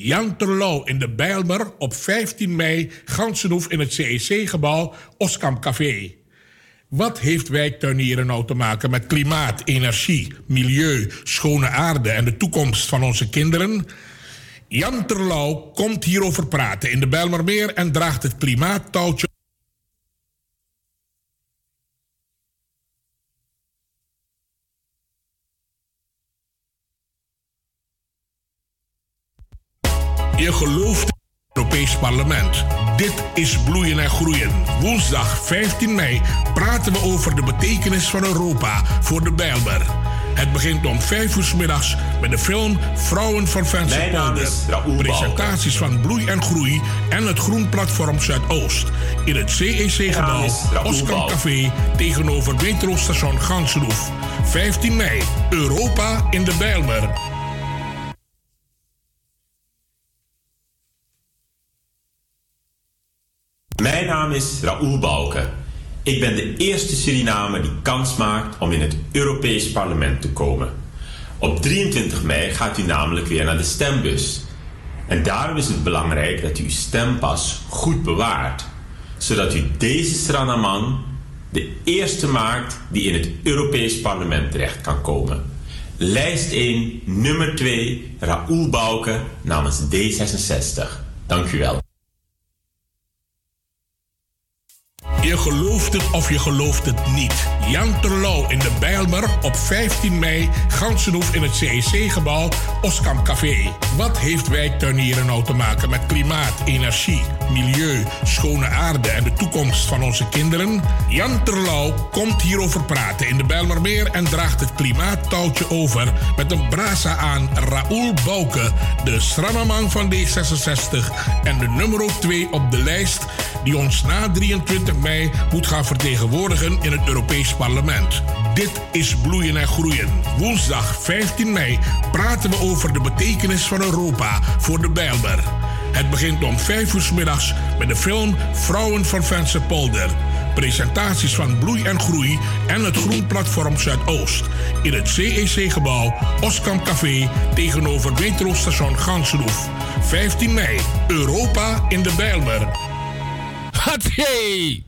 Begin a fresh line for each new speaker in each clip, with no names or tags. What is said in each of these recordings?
Jan Terlouw in de Bijlmer op 15 mei Gansenhoef in het CEC-gebouw Oskam Café. Wat heeft wijktuinieren nou te maken met klimaat, energie, milieu, schone aarde en de toekomst van onze kinderen? Jan Terlouw komt hierover praten in de Bijlmermeer en draagt het klimaattouwtje Parlement. Dit is Bloeien en Groeien. Woensdag 15 mei praten we over de betekenis van Europa voor de Bijlmer. Het begint om 5 uur s middags met de film Vrouwen van Vensterpolder. Presentaties van Bloei en Groei en het Groenplatform Zuidoost. In het CEC-gebouw Oscar Café tegenover metrostation Gansenhoef. 15 mei, Europa in de Bijlmer.
Mijn naam is Raoul Bouke. Ik ben de eerste Surinamer die kans maakt om in het Europees Parlement te komen. Op 23 mei gaat u namelijk weer naar de stembus. En daarom is het belangrijk dat u uw stempas goed bewaart, zodat u deze Stranaman de eerste maakt die in het Europees Parlement terecht kan komen. Lijst 1, nummer 2, Raoul Bouke namens D66. Dank u wel.
Je gelooft het of je gelooft het niet. Jan Terlouw in de Bijlmer op 15 mei Gansenhoef in het CEC-gebouw Oskam Café. Wat heeft wijktuinieren nou te maken met klimaat, energie, milieu, schone aarde en de toekomst van onze kinderen? Jan Terlouw komt hierover praten in de Bijlmermeer en draagt het klimaattouwtje over met een brasa aan Raoul Bouke, de Stranaman van D66 en de nummer 2 op de lijst die ons na 23 mei moet gaan vertegenwoordigen in het Europees Parlement. Dit is Bloeien en Groeien. Woensdag 15 mei praten we over de betekenis van Europa voor de Bijlmer. Het begint om 5 uur middags met de film Vrouwen van Vensterpolder. Presentaties van Bloei en Groei en het Groenplatform Zuidoost. In het CEC-gebouw Oskam Café tegenover metrostation Gansenhoef. 15 mei, Europa in de Bijlmer.
Hatjee!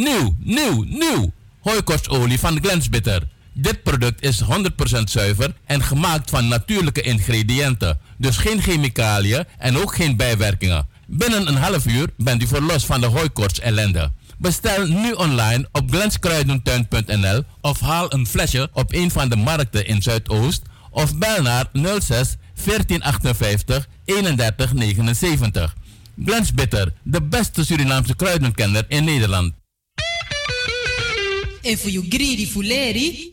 Nieuw, nieuw, nieuw. Hooikostolie van Glensbitter. Dit product is 100% zuiver en gemaakt van natuurlijke ingrediënten. Dus geen chemicaliën en ook geen bijwerkingen. Binnen een half uur bent u verlost van de hooikoorts ellende. Bestel nu online op glenskruidentuin.nl of haal een flesje op een van de markten in Zuidoost of bel naar 06 1458 3179. Glensbitter, de beste Surinaamse kruidenkenner in Nederland.
En voor you greedy fuleri.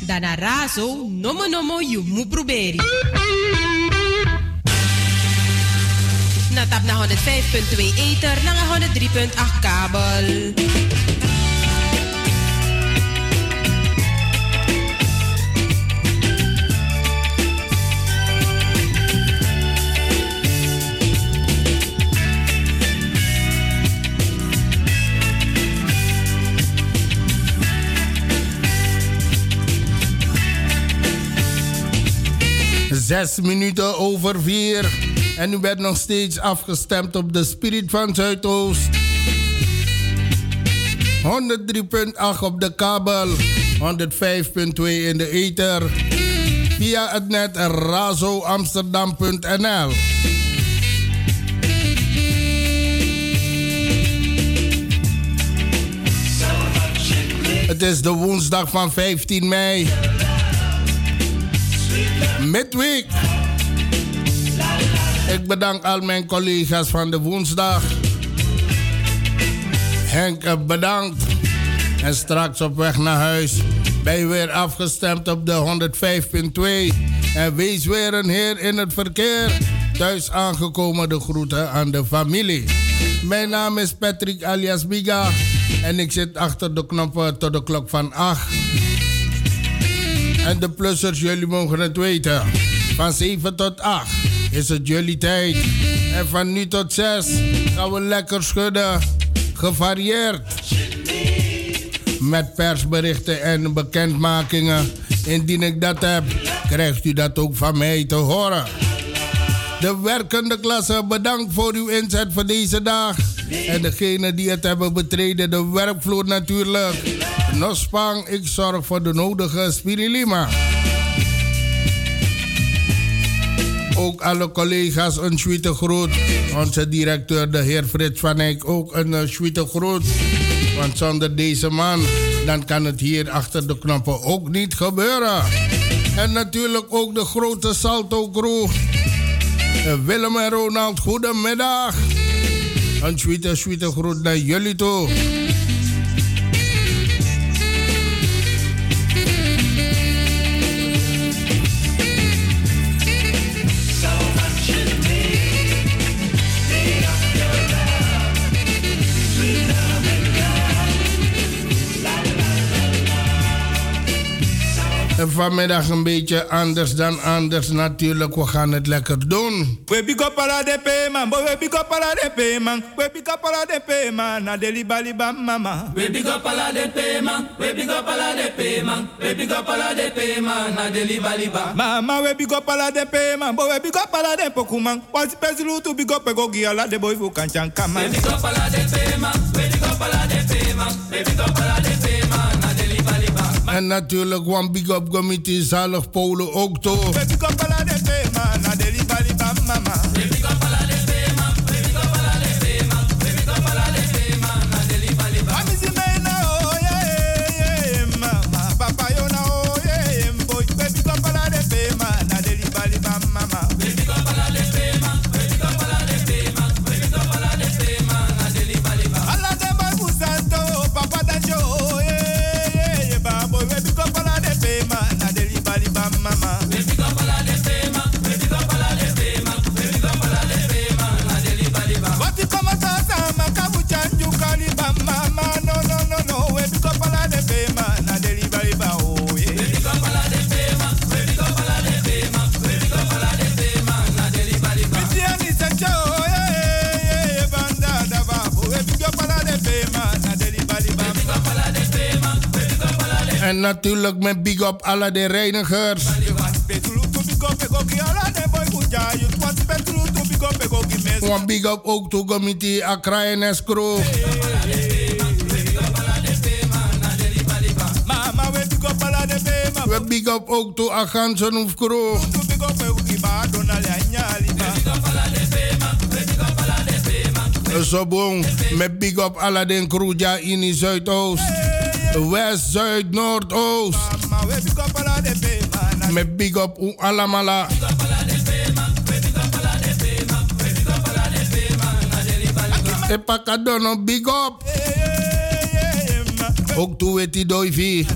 Dana razo, nomo nomo you mu proberi. Na tap na 105.2 ether, na 103.8 kabel.
Zes minuten over vier. En u bent nog steeds afgestemd op de Spirit van Zuidoost. 103.8 op de kabel. 105.2 in de ether. Via het net razoamsterdam.nl. Het is de woensdag van 15 mei midweek. Ik bedank al mijn collega's van de woensdag. Henk, eh, bedankt. En straks op weg naar huis ben je weer afgestemd op de 105.2 En wees weer een heer in het verkeer. Thuis aangekomen de groeten aan de familie. Mijn naam is Patrick alias Biga. En ik zit achter de knoppen tot de klok van 8. En de plussers, jullie mogen het weten. Van 7 tot 8 is het jullie tijd. En van nu tot 6 gaan we lekker schudden. Gevarieerd. Met persberichten en bekendmakingen. Indien ik dat heb, krijgt u dat ook van mij te horen. De werkende klasse, bedankt voor uw inzet voor deze dag. En degenen die het hebben betreden, de werkvloer natuurlijk. Nospang, ik zorg voor de nodige spirilima. Ook alle collega's een suite groet. Onze directeur, de heer Frits van Eyck, ook een uh, suite groet. Want zonder deze man, dan kan het hier achter de knoppen ook niet gebeuren. En natuurlijk ook de grote Salto crew. Willem en Ronald, goedemiddag. Een suite, suite groet naar jullie toe. Vanmiddag een beetje anders dan anders natuurlijk. We gaan het lekker doen.
We big up ala de pe man, boy we big up de pe man. We big up ala de pe man, na de liba liba mama.
We big up ala de pe man, we big up de pe man. We big up de pe man, na de liba liba.
Mama we big up ala de pe man, boy we big up ala de pokuman. Was pesilu to big up go gi ala de boy fu kanchan kama.
We big up de pe man, we big up ala de pe man. We big up ala de
En natuurlijk one big up committee zalig Polen ook toch. Natuurlijk met big up alle de reinigers.
Want big up
ook to committee Accra en Escrow.
Mama we big up
ook to Agansen of Crew. Zo boom. Met big up crew ja in Zuidoost. West, Zuid,
pe man.
Met big up u alamala. Epakadono big up. Ook toe weet die doivi.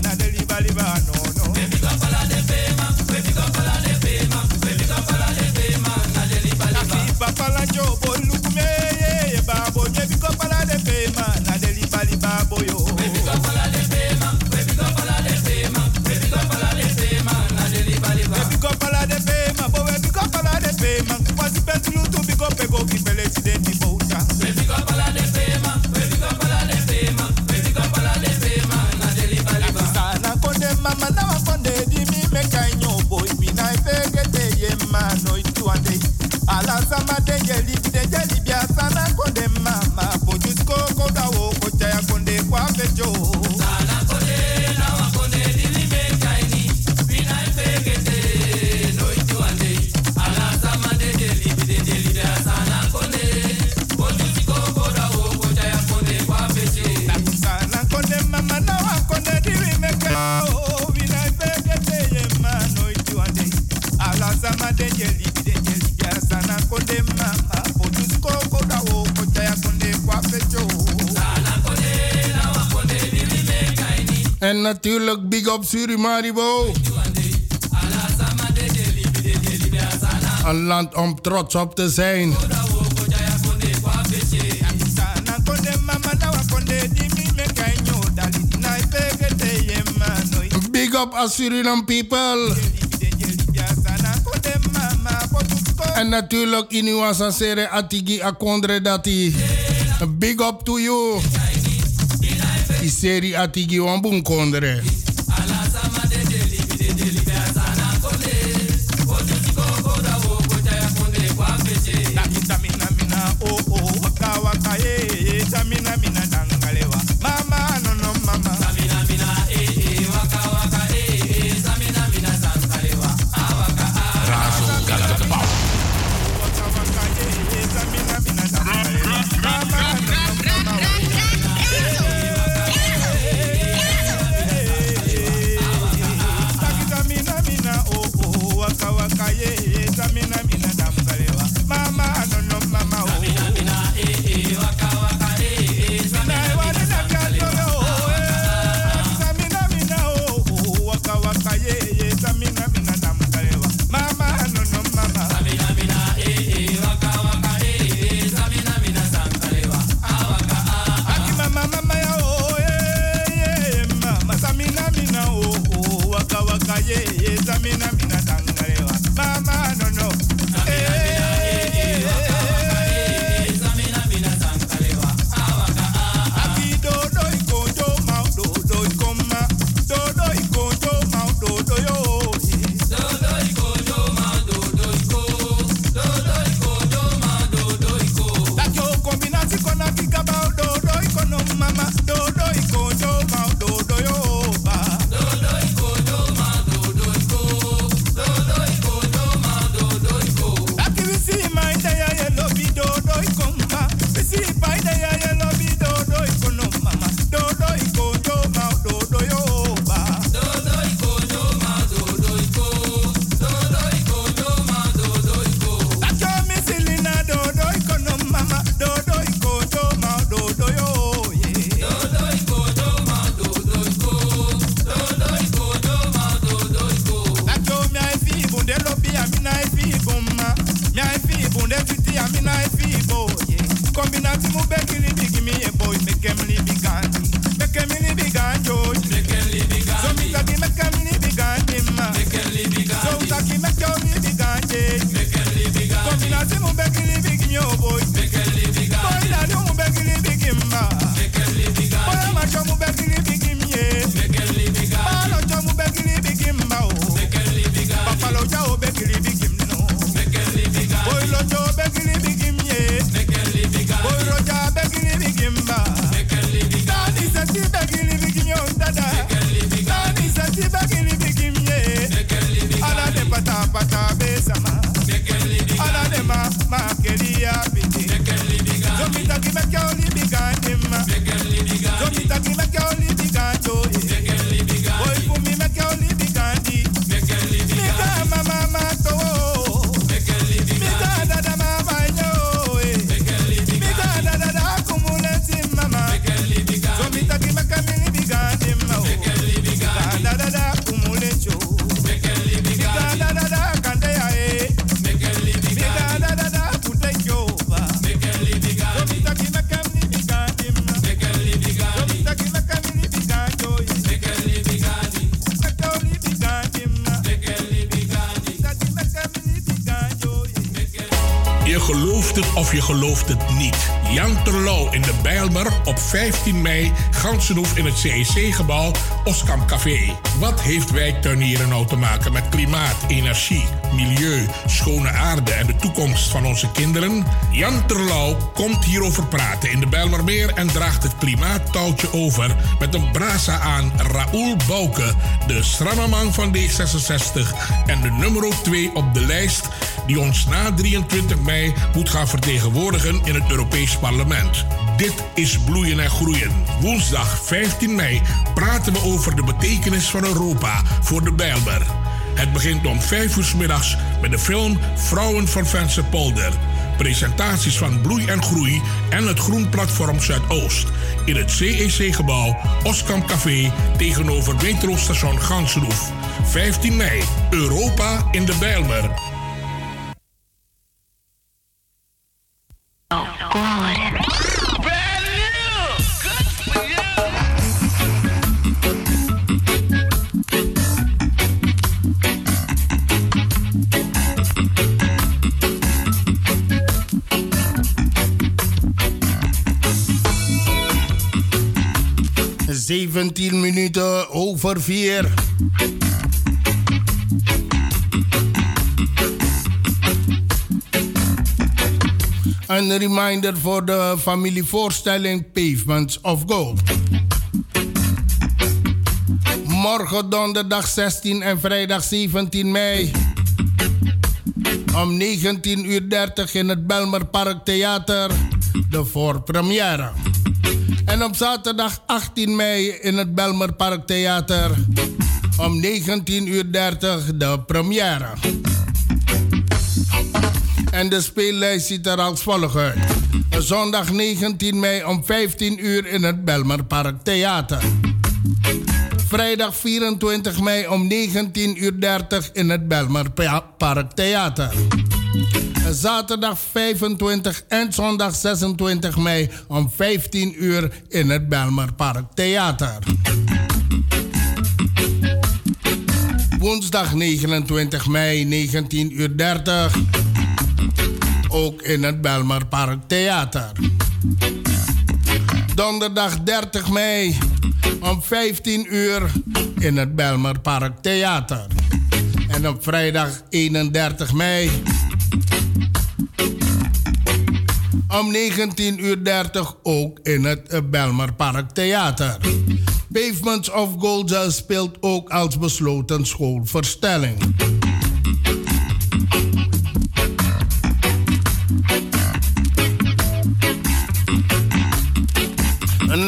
Natuurlijk big up Surimaribo.
Een land om trots op te zijn. Big up as Suriname people. En natuurlijk in uw sere atigi akondre dati. Big up to you. Iseri atigi wambun kondre.
Je gelooft het niet. Jan Terlouw in de Bijlmer op 15 mei, Gansenhoef in het CEC-gebouw, Oskam Café. Wat heeft wijktuinieren nou te maken met klimaat, energie, milieu, schone aarde en de toekomst van onze kinderen? Jan Terlouw komt hierover praten in de Bijlmermeer en draagt het klimaattouwtje over met een brasa aan Raoul Bouke, de strammerman van D66 en de nummer 2 op de lijst die ons na 23 mei moet gaan vertegenwoordigen in het Europees Parlement. Dit is Bloeien en Groeien. Woensdag 15 mei praten we over de betekenis van Europa voor de Bijlmer. Het begint om 5 uur middags met de film Vrouwen van Polder. Presentaties van Bloei en Groei en het Groenplatform Zuidoost. In het CEC-gebouw Oskam Café tegenover metrostation Gansenhoef. 15 mei, Europa in de Bijlmer.
17 minuten over 4. Een reminder voor de familievoorstelling Pavements of Gold. Morgen donderdag 16 en vrijdag 17 mei. Om 19.30 uur in het Belmerpark Theater. De voorpremière. En op zaterdag 18 mei in het Theater. Om 19.30 uur de première. En de speellijst ziet er als volgt uit. Zondag 19 mei om 15 uur in het Belmerpark Theater. Vrijdag 24 mei om 19.30 uur in het Belmerpark Theater. Zaterdag 25 en zondag 26 mei om 15 uur in het Belmerpark Theater. Woensdag 29 mei 19.30 uur ook in het Belmer Park Theater. Donderdag 30 mei om 15 uur in het Belmer Park Theater. En op vrijdag 31 mei om 19.30 uur ook in het Belmer Park Theater. Pavements of Gold speelt ook als besloten schoolverstelling.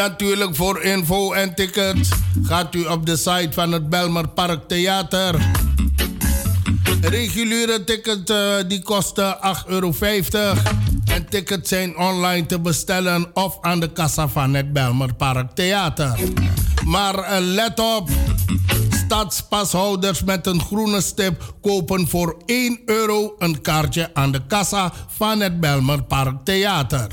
natuurlijk voor info en tickets gaat u op de site van het Belmer Park Theater. Reguliere tickets uh, die kosten 8,50 euro. En tickets zijn online te bestellen of aan de kassa van het Belmer Park Theater. Maar uh, let op, stadspashouders met een groene stip kopen voor 1 euro een kaartje aan de kassa van het Belmer Park Theater.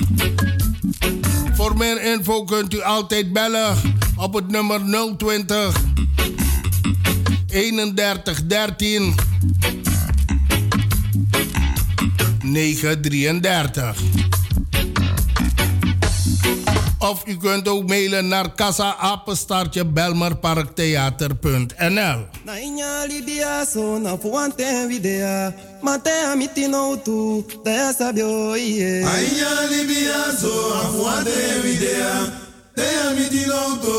Voor meer info kunt u altijd bellen op het nummer 020 31 13 933. Of u kunt ook mailen naar kassaapenstaartje belmerparktheater.nl. Na libia so na fuante videa. Mate amiti no tu, daya sabio iye. Anya libia so na fuante videa. Daya amiti no tu,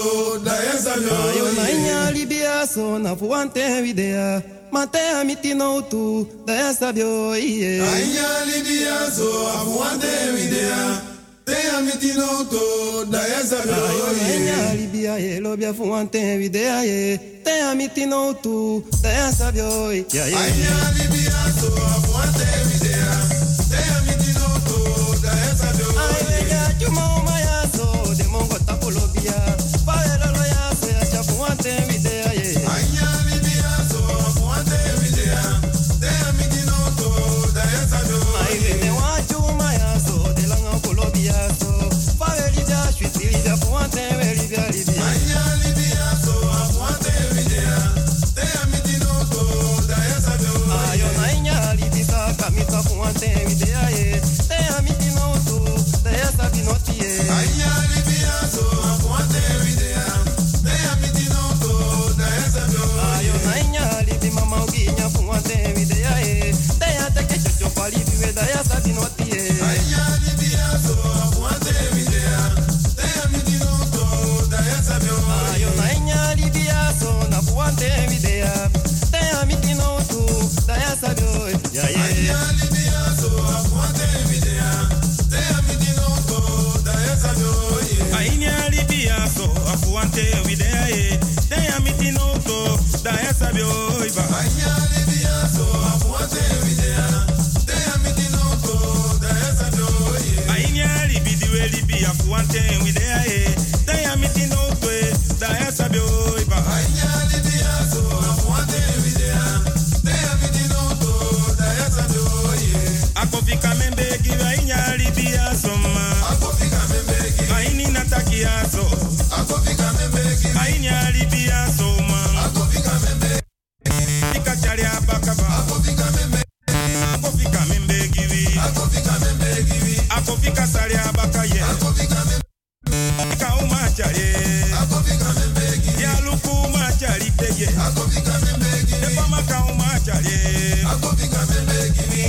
daya sabio iye. Ayo na inya libia so na fuante videa. Mate amiti no tu, daya sabio iye. Anya libia so na fuante videa. Tenha mitinoto da essa Ayo libia ye lo bia fu ante videa ye Tenha mitinoto da essa bioi Aya libia so fu ante da essa binoti ye Aya libi afuante videa ye Ika sari abaka ye. Ika uma. Ya luku uma chari tege. Depa maka
uma chari.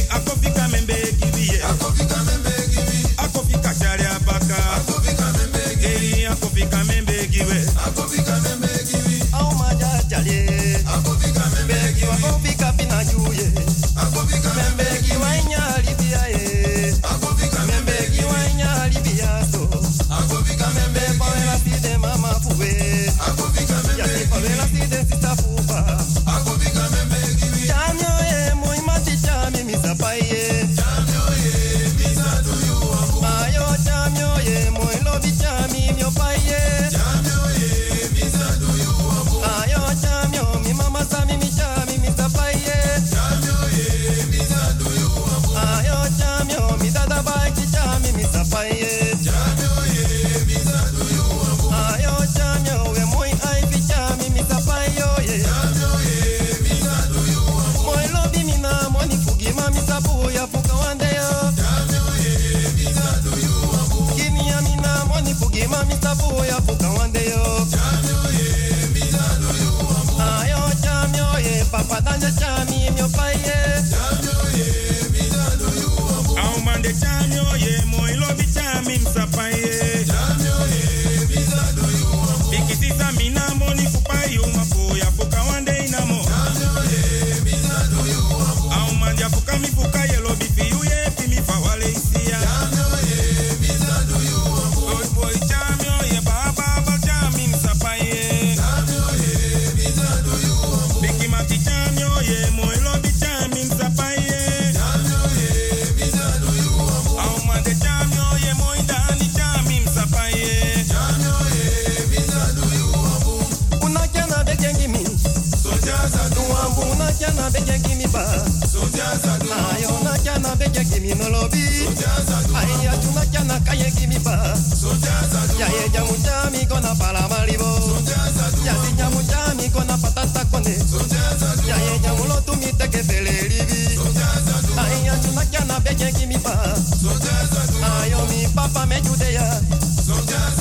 Akofika membe gibi ye.
Akofika chari abaka. Akofika membe gibi.
Akofika membe Papa, dance, Judea.
Soldiers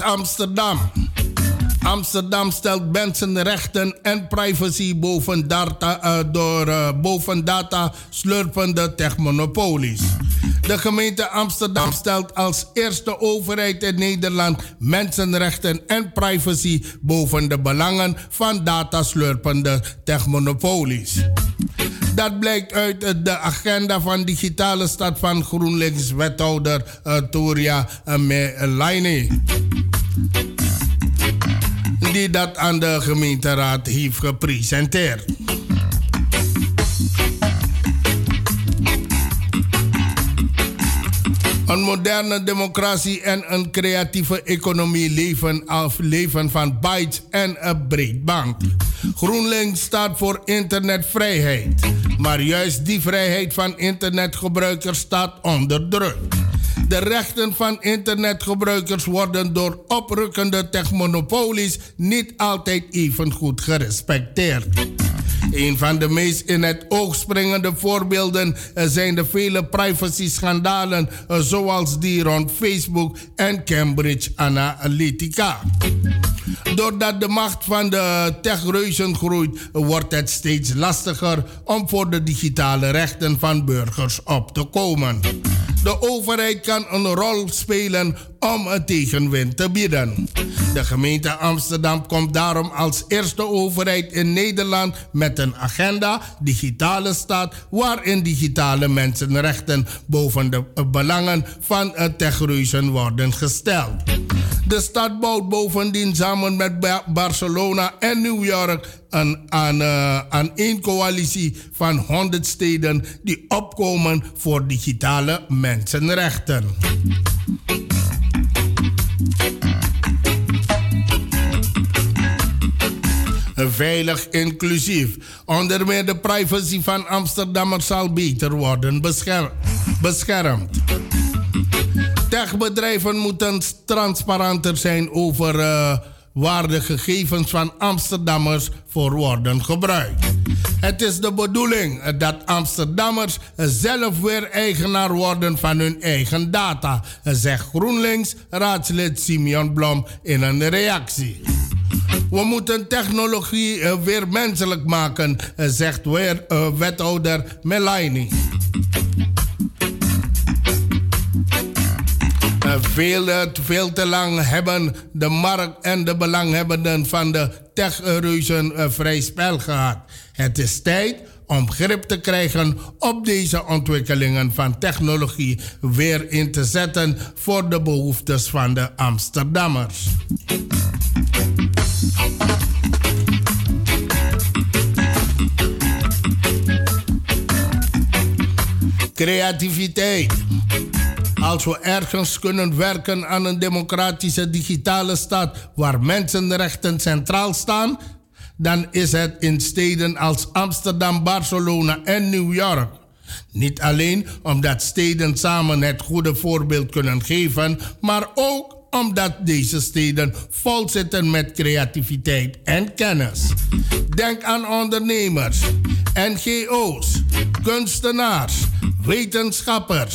Amsterdam. Amsterdam stelt mensenrechten en privacy boven data, uh, door uh, boven data slurpende techmonopolies. De gemeente Amsterdam stelt als eerste overheid in Nederland mensenrechten en privacy boven de belangen van dataslurpende techmonopolies. Dat blijkt uit de agenda van digitale stad van GroenLinks wethouder uh, Toria Melaine die dat aan de gemeenteraad heeft gepresenteerd. Een moderne democratie en een creatieve economie leven, af, leven van bytes en een breedband. GroenLinks staat voor internetvrijheid. Maar juist die vrijheid van internetgebruikers staat onder druk. De rechten van internetgebruikers worden door oprukkende techmonopolies niet altijd even goed gerespecteerd. Een van de meest in het oog springende voorbeelden zijn de vele privacy-schandalen, eh, zoals die rond Facebook en Cambridge Analytica. Doordat de macht van de techreuzen groeit, wordt het steeds lastiger om voor de digitale rechten van burgers op te komen. De overheid kan een rol spelen om een tegenwind te bieden. De gemeente Amsterdam komt daarom als eerste overheid in Nederland met een agenda digitale stad waarin digitale mensenrechten boven de belangen van techreuzen worden gesteld. De stad bouwt bovendien samen met Barcelona en New York aan, aan, uh, aan één coalitie van 100 steden die opkomen voor digitale mensenrechten. Veilig inclusief. Onder meer de privacy van Amsterdammers zal beter worden beschermd. Techbedrijven moeten transparanter zijn over uh, waar de gegevens van Amsterdammers voor worden gebruikt. Het is de bedoeling dat Amsterdammers zelf weer eigenaar worden van hun eigen data, zegt GroenLinks raadslid Simeon Blom in een reactie. We moeten technologie uh, weer menselijk maken, uh, zegt weer uh, wethouder Melanie. Veel, veel te lang hebben de markt en de belanghebbenden van de techreuzen vrij spel gehad. Het is tijd om grip te krijgen op deze ontwikkelingen van technologie weer in te zetten voor de behoeftes van de Amsterdammers. Creativiteit. Als we ergens kunnen werken aan een democratische digitale stad waar mensenrechten centraal staan, dan is het in steden als Amsterdam, Barcelona en New York. Niet alleen omdat steden samen het goede voorbeeld kunnen geven, maar ook omdat deze steden vol zitten met creativiteit en kennis. Denk aan ondernemers, NGO's, kunstenaars, wetenschappers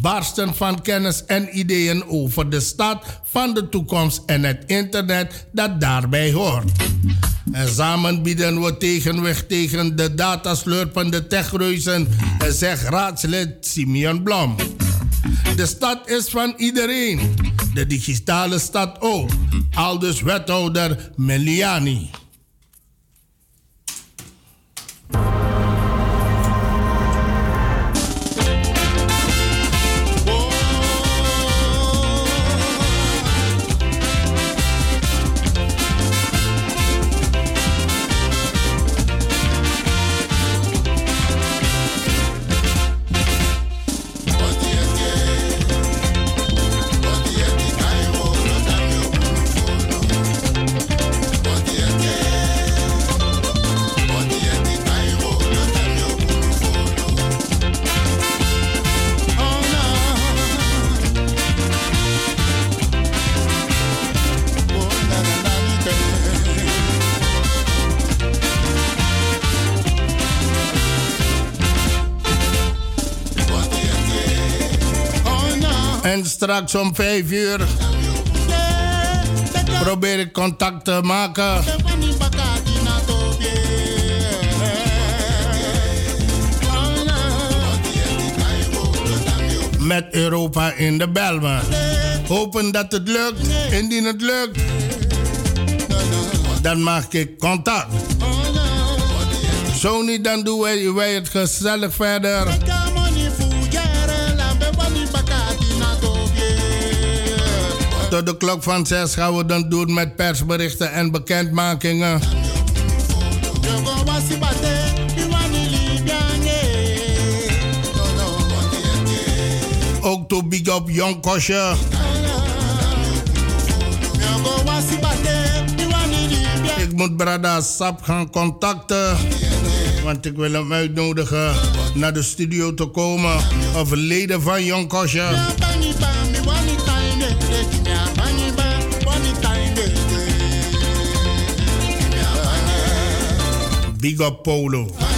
barsten van kennis en ideeën over de stad van de toekomst en het internet dat daarbij hoort. En samen bieden we tegenwicht tegen de dataslurpende techreuzen, zegt raadslid Simeon Blom. De stad is van iedereen. De digitale stad ook. Aldus wethouder Meliani. Straks om 5 uur
probeer ik contact te maken. Met Europa in de Belmen. Hopen dat het lukt. Indien het lukt, dan maak ik contact. Zo niet, dan doen wij, wij het gezellig verder. Tot de klok van 6 gaan we dan doen met persberichten en bekendmakingen. Ook to big up. Ik moet Brada Sap gaan contacten. Want ik wil hem uitnodigen naar de studio te komen. Of leden van Kosje. Big up Polo.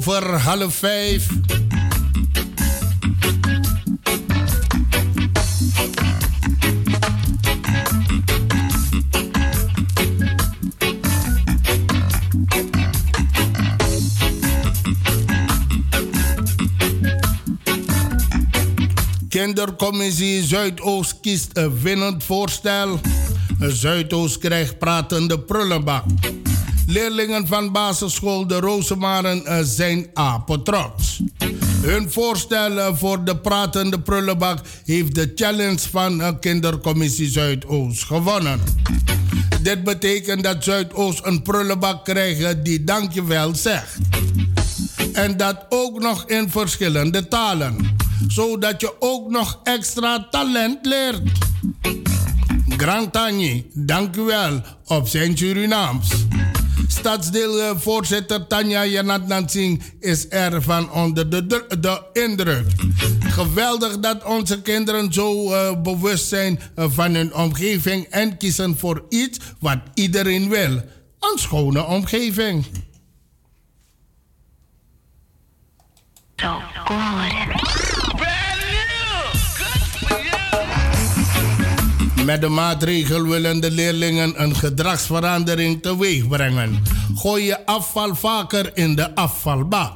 Over half vijf. Kindercommissie Zuidoost kiest een winnend voorstel. Zuidoost krijgt pratende prullenbak. Leerlingen van basisschool De Rosemaren eh, zijn apetrots. Hun voorstel voor de pratende prullenbak heeft de challenge van een kindercommissie Zuidoost gewonnen. Dit betekent dat Zuidoost een prullenbak krijgt die dankjewel zegt. En dat ook nog in verschillende talen. Zodat je ook nog extra talent leert. Grand Tanje, dank u wel op zijn Surinaams. Stadsdeelvoorzitter Tanja Janat Nansing is ervan onder de, de, indruk. Geweldig dat onze kinderen zo uh, bewust zijn uh, van hun omgeving en kiezen voor iets wat iedereen wil: een schone omgeving. Met de maatregel willen de leerlingen een gedragsverandering teweeg brengen. Gooi je afval vaker in de afvalbak.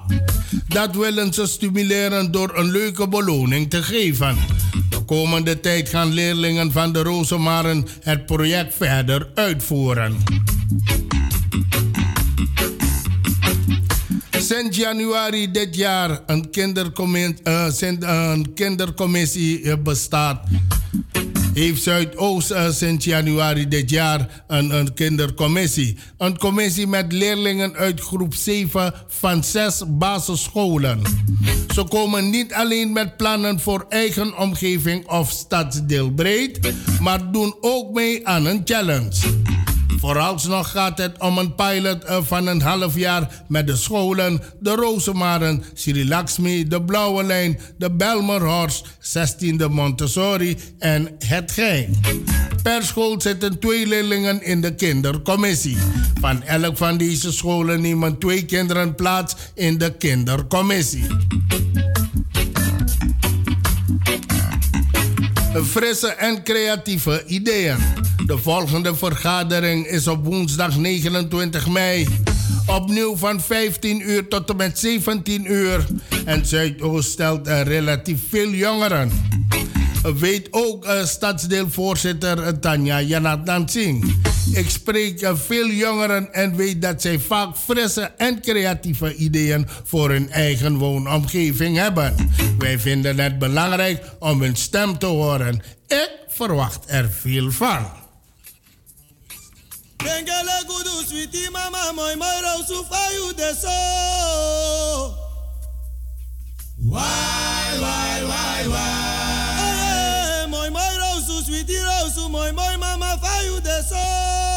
Dat willen ze stimuleren door een leuke beloning te geven. De komende tijd gaan leerlingen van de Rosemaren het project verder uitvoeren. Sinds januari dit jaar een, uh, een kindercommissie bestaat heeft Zuidoost uh, sinds januari dit jaar een, een kindercommissie. Een commissie met leerlingen uit groep 7 van zes basisscholen. Ze komen niet alleen met plannen voor eigen omgeving of stadsdeelbreed, maar doen ook mee aan een challenge. Vooralsnog gaat het om een pilot eh, van een half jaar met de scholen, de Rosemaren, Sri Lakshmi, de Blauwe Lijn, de Belmerhorst, 16e Montessori en Het Gein. Per school zitten twee leerlingen in de kindercommissie. Van elk van deze scholen nemen twee kinderen plaats in de kindercommissie. Frisse en creatieve ideeën. De volgende vergadering is op woensdag 29 mei. Opnieuw van 15 uur tot en met 17 uur. En Zuidoost stelt relatief veel jongeren. Weet ook uh, stadsdeelvoorzitter Tanja Janat. Ik spreek uh, veel jongeren en weet dat zij vaak frisse en creatieve ideeën voor hun eigen woonomgeving hebben. Wij vinden het belangrijk om hun stem te horen. Ik verwacht er veel van. Bengele sweetie mama so. Why why why sweetie rosu moi moi mama fayu de so.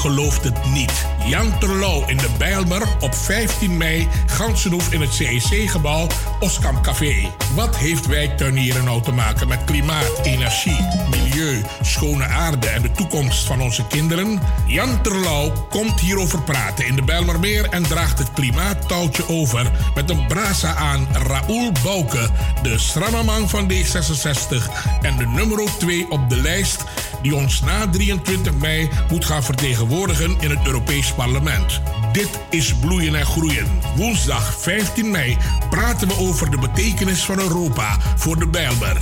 Gelooft het niet. Jan Terlouw in de Bijlmer op 15 mei, Gansenhoef in het CEC-gebouw, Oskam Café. Wat heeft wijktuinieren nou te maken met klimaat, energie, milieu, schone aarde en de toekomst van onze kinderen? Jan Terlouw komt hierover praten in de Bijlmermeer en draagt het klimaattouwtje over met een brasa aan Raoul Bouke, de strammerman van D66 en de nummer 2 op de lijst die ons na 23 mei moet gaan vertegenwoordigen in het Europees Parlement. Dit is Bloeien en Groeien. Woensdag 15 mei praten we over de betekenis van Europa voor de Bijlmer.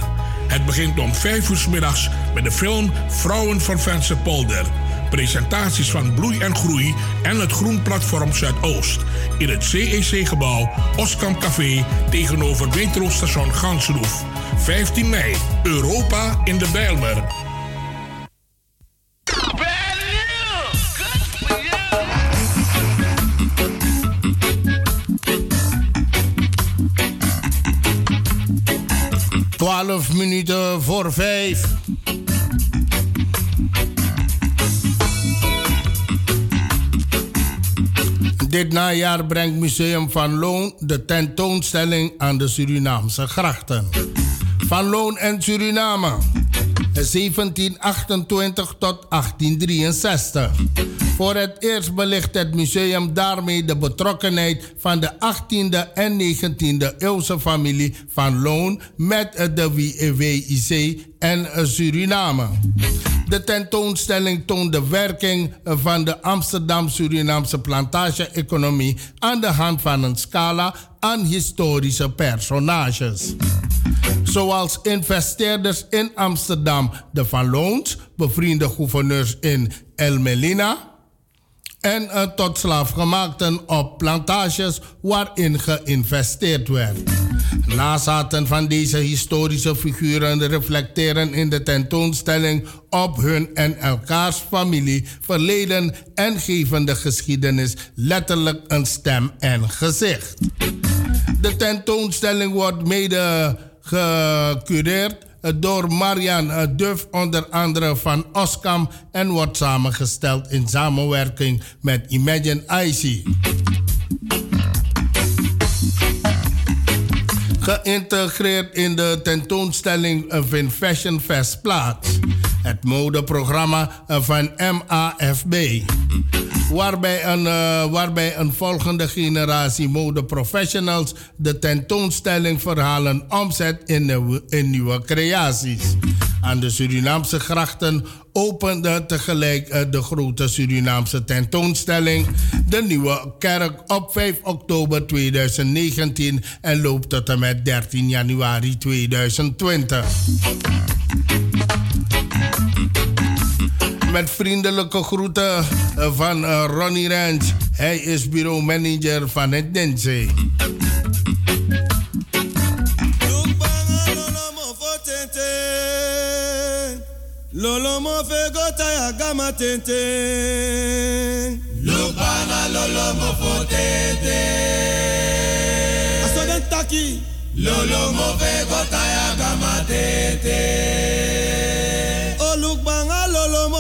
Het begint om 5 uur middags met de film Vrouwen van Polder. Presentaties van Bloei en Groei en het Groenplatform Zuidoost. In het CEC-gebouw Oskam Café tegenover metrostation Gansenhoef. 15 mei, Europa in de Bijlmer.
Twaalf minuten voor vijf. Dit najaar brengt Museum van Loon de tentoonstelling aan de Surinaamse grachten. Van Loon en Suriname. 1728 tot 1863. Voor het eerst belicht het museum daarmee de betrokkenheid van de 18e en 19e eeuwse familie van Loon met de WIC en Suriname. De tentoonstelling toont de werking van de Amsterdam-Surinaamse plantage-economie aan de hand van een scala aan historische personages. Zoals investeerders in Amsterdam, de Van bevriende gouverneurs in El en uh, tot slaafgemaakten op plantages waarin geïnvesteerd werd. Nazaten van deze historische figuren reflecteren in de tentoonstelling op hun en elkaars familie, verleden en geven de geschiedenis letterlijk een stem en gezicht. De tentoonstelling wordt mede gecureerd door Marian Duff, onder andere van Oskam, en wordt samengesteld in samenwerking met Imagine IC. Geïntegreerd in de tentoonstelling vindt Fashion Fest plaats. Het modeprogramma van MAFB. Waarbij een, uh, waarbij een volgende generatie modeprofessionals de tentoonstelling verhalen omzet in, nieuwe, in nieuwe creaties. Aan de Surinaamse grachten opende tegelijk uh, de grote Surinaamse tentoonstelling De Nieuwe Kerk op 5 oktober 2019 en loopt tot en met 13 januari 2020. Met vriendelijke groeten van uh, Ronnie Ranch. Hij is bureau-manager van het Dense.
Lolo mo fe gota ya gama tente.
Fo tente.
Asoden taki.
Lolo mo fe gota ya gama tente.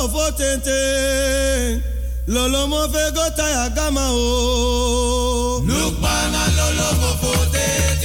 Fo tente. Lolo mo fe gota ya gama o.
Lukbanga lolo mo fo tente.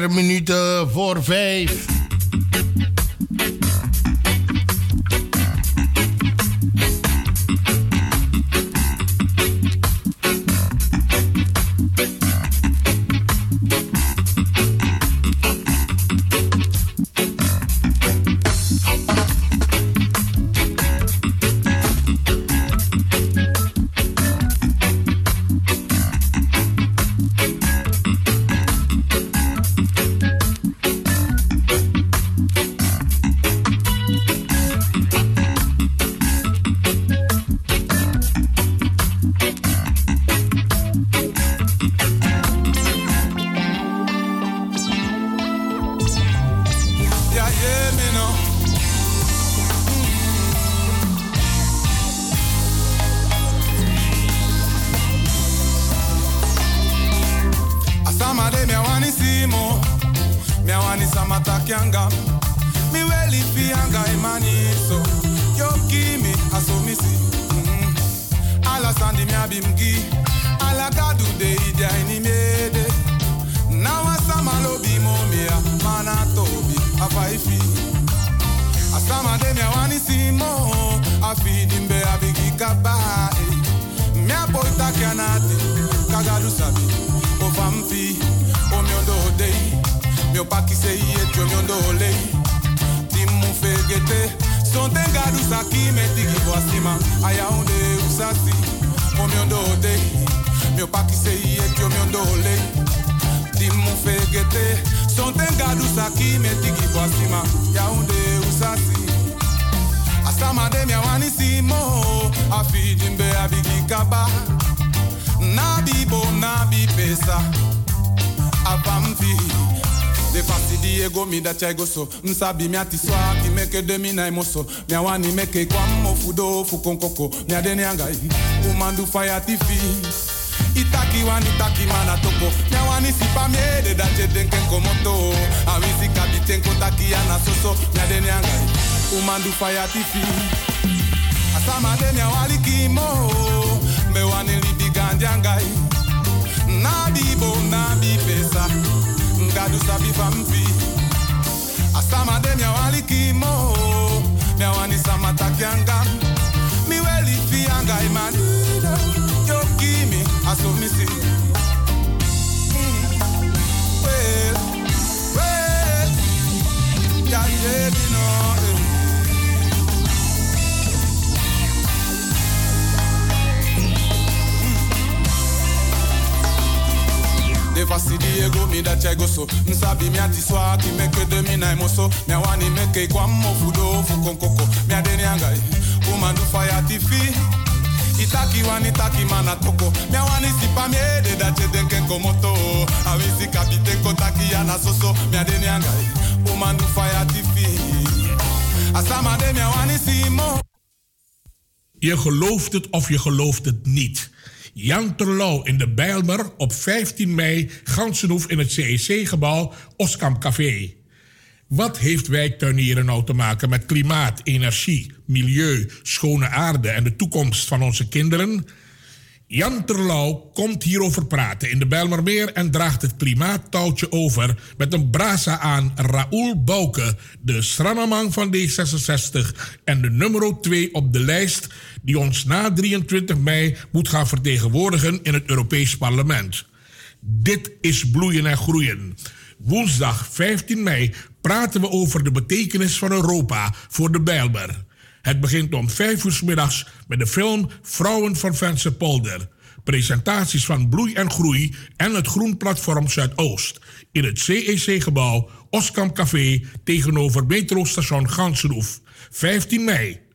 Minuten voor vijf.
Goso, nsabi mi ati meke de mi na emoso. Mi awani meke kwa mo fudo fu konkoko, mi adeni angai, umandu fire tifi. Itaki wani taki mana toko, mi awani sipa mi ede da che denken komoto. Awisi kabiten ko taki ana soso, mi adeni angai, umandu fire tifi. Asama de awali kimo, me wani libi ganjangai. Nabi bo nabi pesa, ngadu sabi. Asama de mi awali kimo, mi awani sama takyanga. Mi weli fianga imani, yo kimi asomisi. Mm. De fasi di ego mi da chai goso Nsabi mi ati swa ki meke de mi na emoso Mi awani meke kwa mo fudo fu konkoko Mi adeni angai Umandu fire tifi Itaki wani taki mana toko. Mi awani sipa mi ede da che denken komoto. Awisi kapiten ko taki yana soso. Mi adeni angai Umandu fire tifi Asama de mi awani simo
Je gelooft het of je gelooft het niet. Jan Terlouw in de Bijlmer op 15 mei Gansenhoef in het CEC-gebouw Oskam Café. Wat heeft wijktuinieren nou te maken met klimaat, energie, milieu, schone aarde en de toekomst van onze kinderen? Jan Terlouw komt hierover praten in de Bijlmermeer en draagt het klimaattouwtje over met een brasa aan Raoul Bouke, de Sranamang van D66 en de nummer 2 op de lijst die ons na 23 mei moet gaan vertegenwoordigen in het Europees Parlement. Dit is bloeien en groeien. Woensdag 15 mei praten we over de betekenis van Europa voor de Bijlmer. Het begint om 5 uur middags met de film Vrouwen van Vensterpolder. Presentaties van Bloei en Groei en het Groenplatform Zuidoost. In het CEC-gebouw Oskam Café tegenover metrostation Gansenhoef. 15 mei.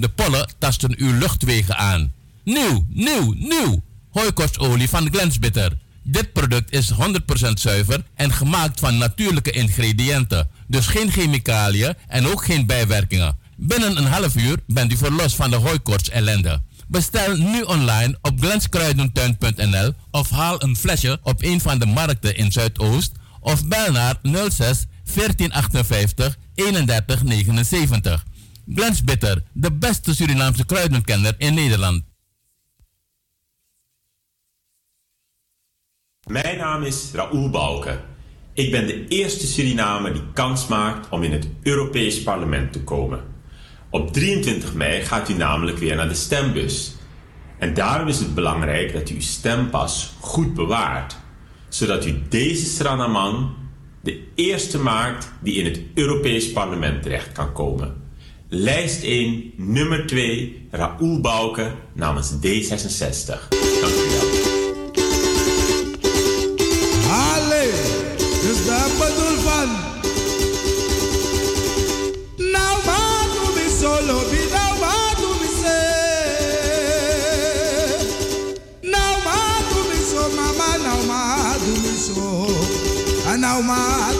De pollen tasten uw luchtwegen aan. Nieuw, nieuw, nieuw. Hooikoortsolie van Glensbitter. Dit product is 100% zuiver en gemaakt van natuurlijke ingrediënten. Dus geen chemicaliën en ook geen bijwerkingen. Binnen een half uur bent u verlost van de hooikoorts ellende. Bestel nu online op glenskruidentuin.nl of haal een flesje op een van de markten in Zuidoost of bel naar 06 1458 3179. Bitter, de beste Surinaamse kruidenkenner in Nederland.
Mijn naam is Raoul Balken. Ik ben de eerste Surinamer die kans maakt om in het Europees Parlement te komen. Op 23 mei gaat u namelijk weer naar de stembus. En daarom is het belangrijk dat u uw stempas goed bewaart, zodat u deze Sranaman de eerste maakt die in het Europees Parlement terecht kan komen. Lijst 1, nummer 2, Raoul Bouke namens D66. Dank u wel.
Allee, dus daar bedoel van. Nou maar doe me solo, nou maar doe me se. Nou maar doe me so, mama, nou maar doe so. En nou maar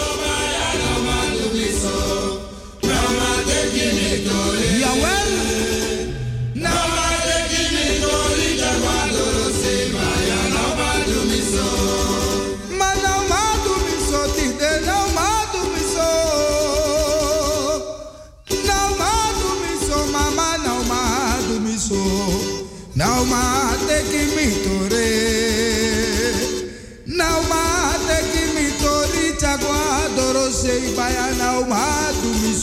Ma teki mi tore. Nou ma teki mi tori chagua doro sei baya nou ma do mi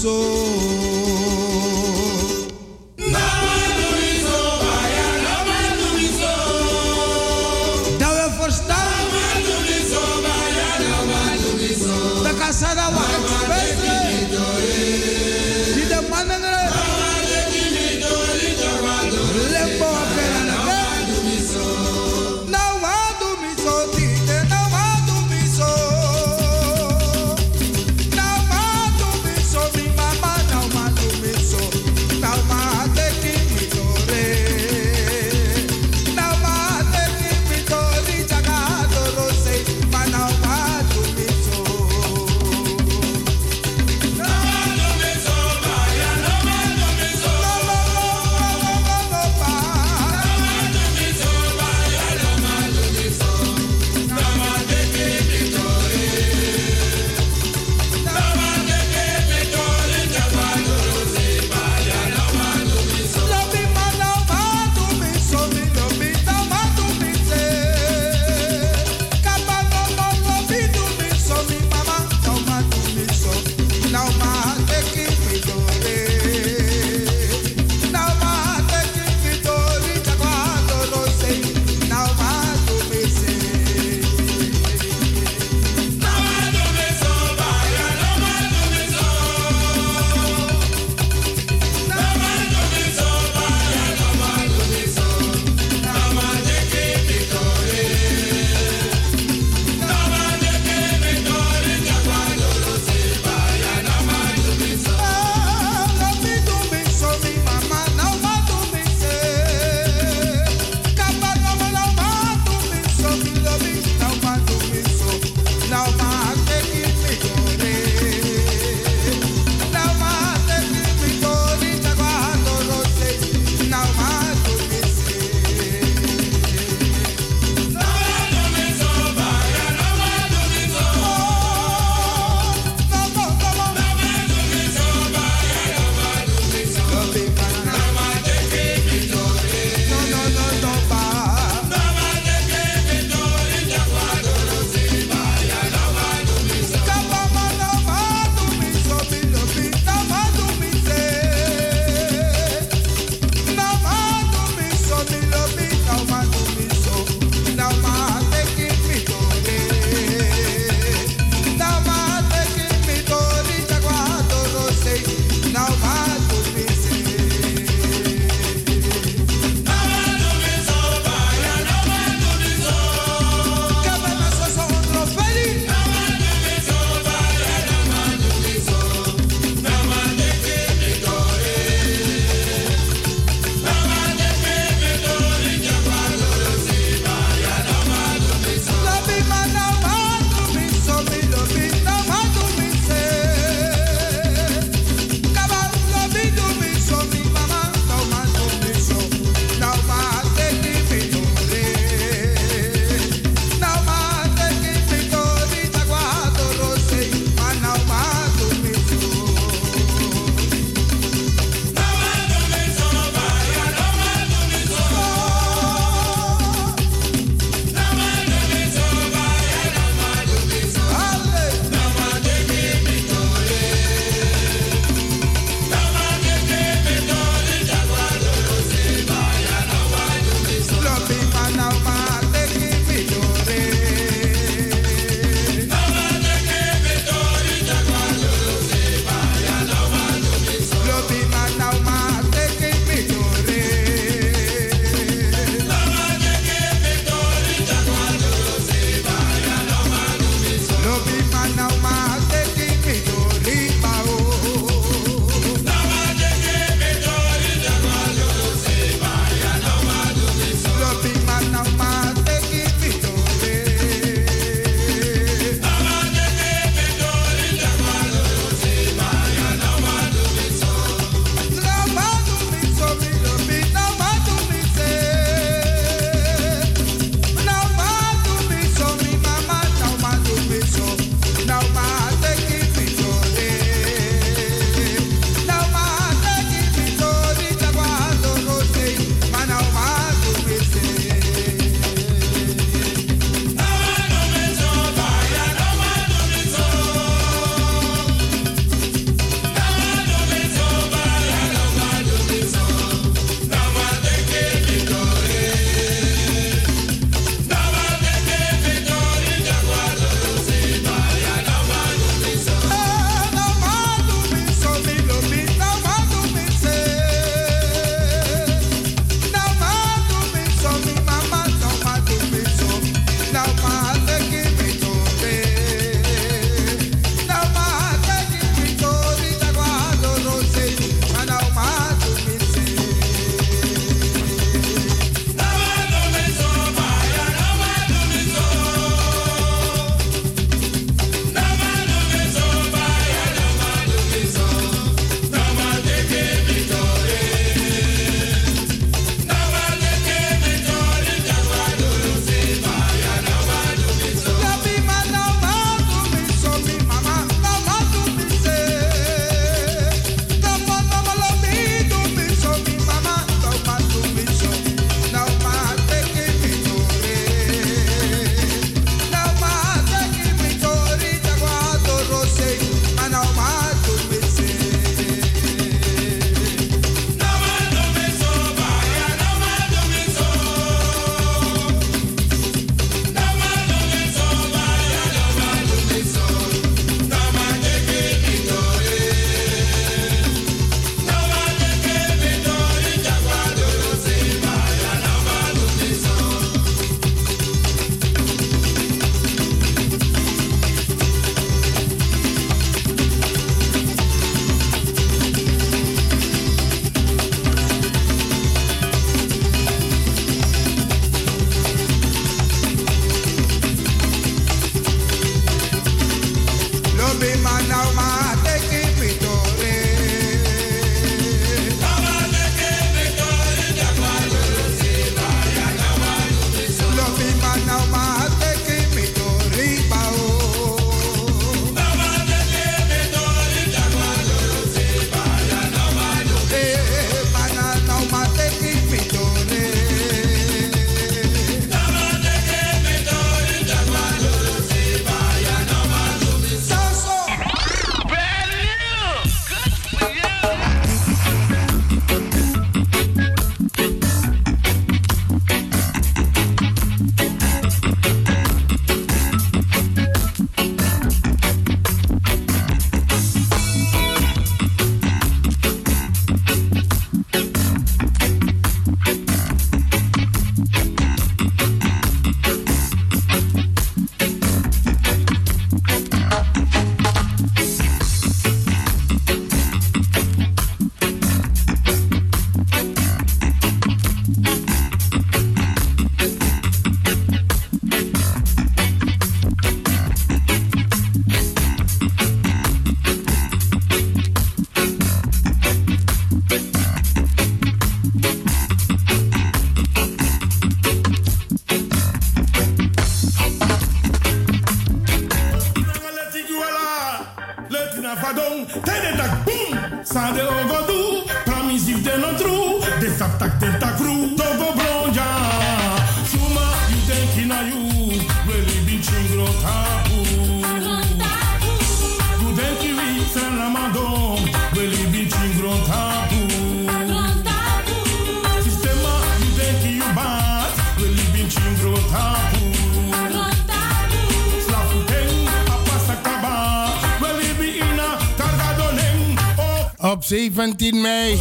17 mei.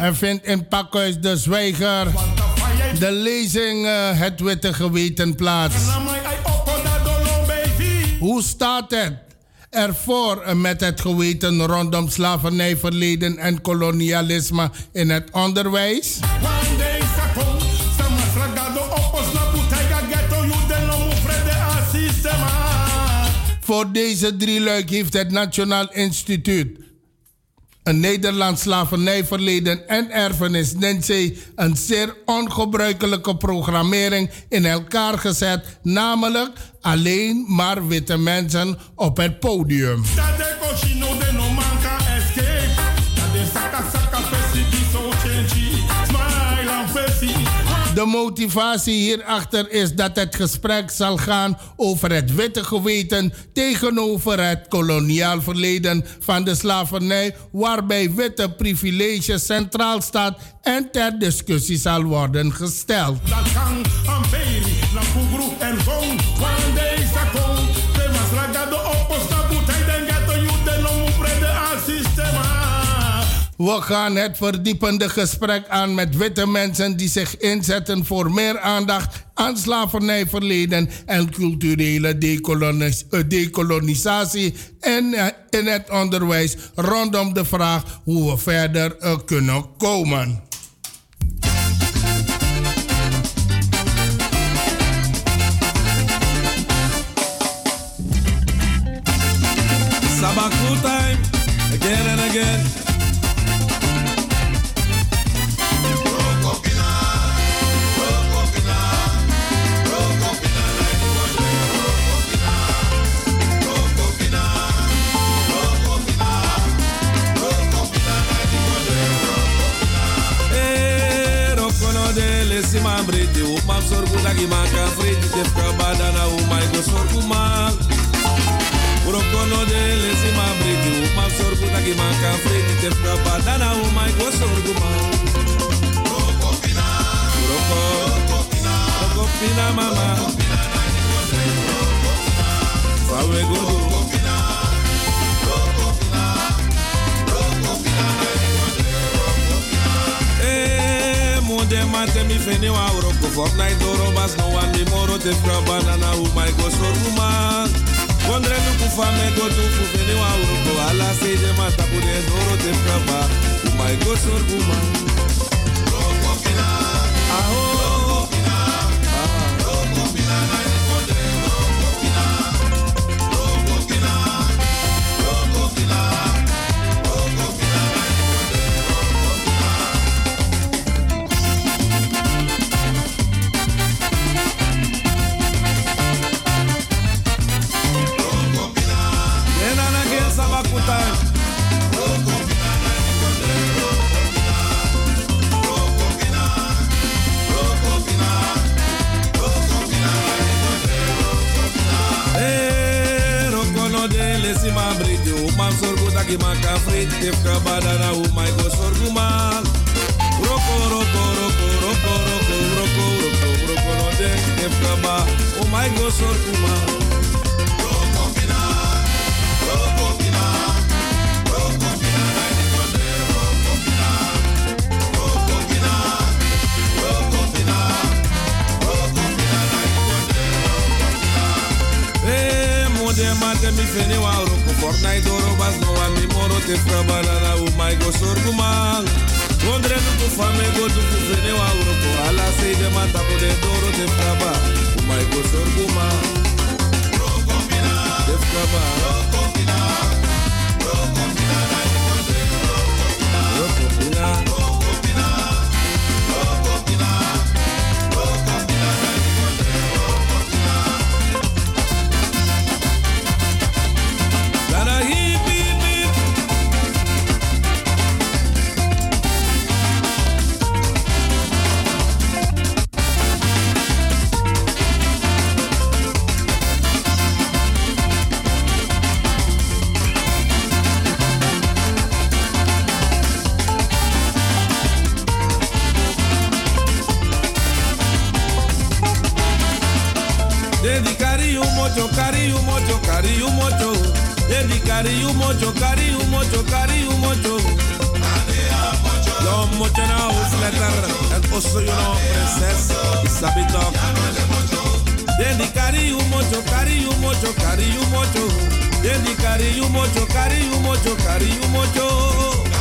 En vindt in Pakhuis de Zwijger de lezing uh, Het Witte Geweten plaats. Hoe staat het ervoor met het geweten rondom slavernijverleden en kolonialisme in het onderwijs? Voor deze drie luik heeft het Nationaal Instituut een Nederlands slavernijverleden en erfenis NENSE een zeer ongebruikelijke programmering in elkaar gezet, namelijk alleen maar witte mensen op het podium. De motivatie hierachter is dat het gesprek zal gaan over het witte geweten tegenover het koloniaal verleden van de slavernij, waarbij witte privileges centraal staat en ter discussie zal worden gesteld. We gaan het verdiepende gesprek aan met witte mensen die zich inzetten voor meer aandacht aan slavernijverleden en culturele decolonis eh, decolonisatie en eh, in het onderwijs rondom de vraag hoe we verder uh, kunnen komen.
Sabaku time, again and again. Man brete o mam sorgu dagi man kan friti tef ka badana o mai go sorgu man Urokono de lesi man brete o mam sorgu dagi man kan friti tef ka badana o mai go sorgu man Uroko Uroko pina mama them and mi me if anyone will go for night door bas no te fra banana oh my go so ruma Wondre nu ku fa me go tu fu anyone ala se them and tapu de door te fra ba oh my go so sabi talk. Then they carry you mojo, carry you mojo, carry you mojo. Then they carry mojo, carry you mojo, mojo.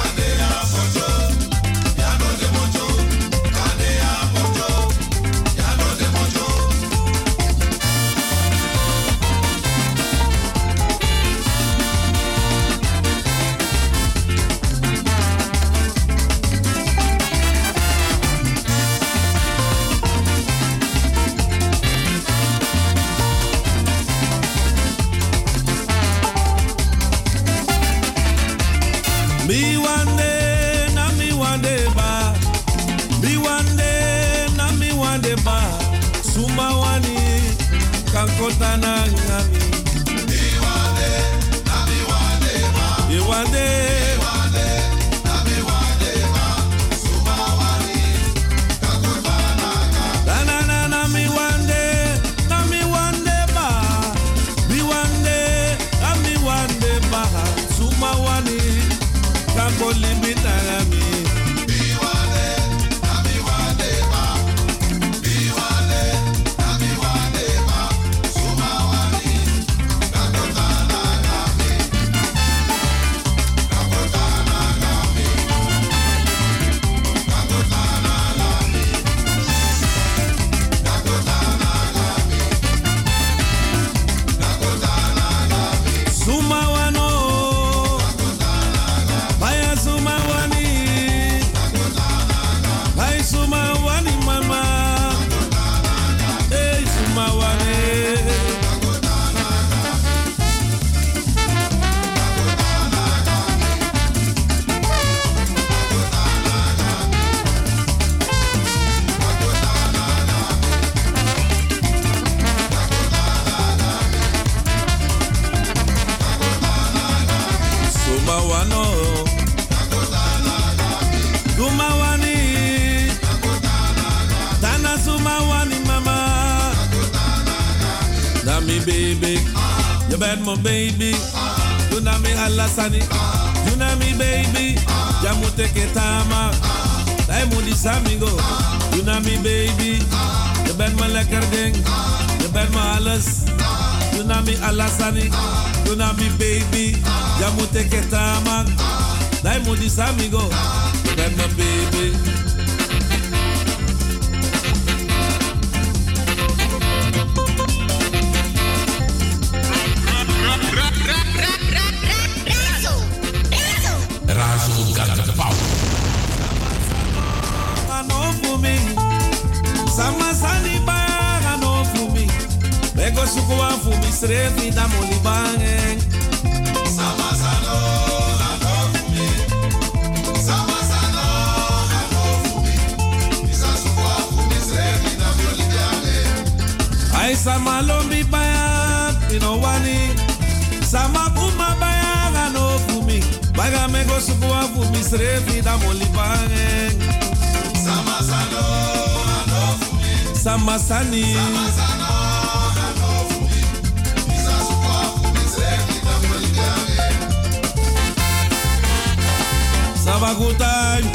Mago time.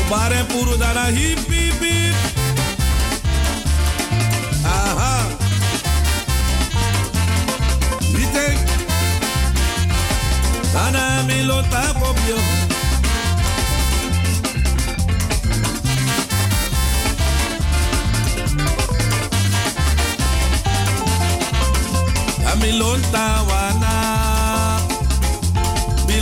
O bar é puro dana hip hip hip. Aha. Vitek. E dana milo tapo bio. Milon wana.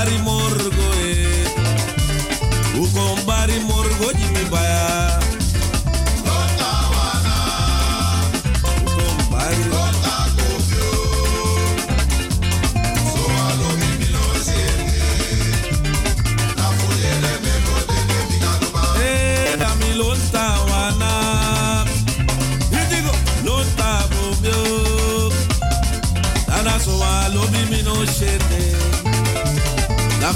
Arimor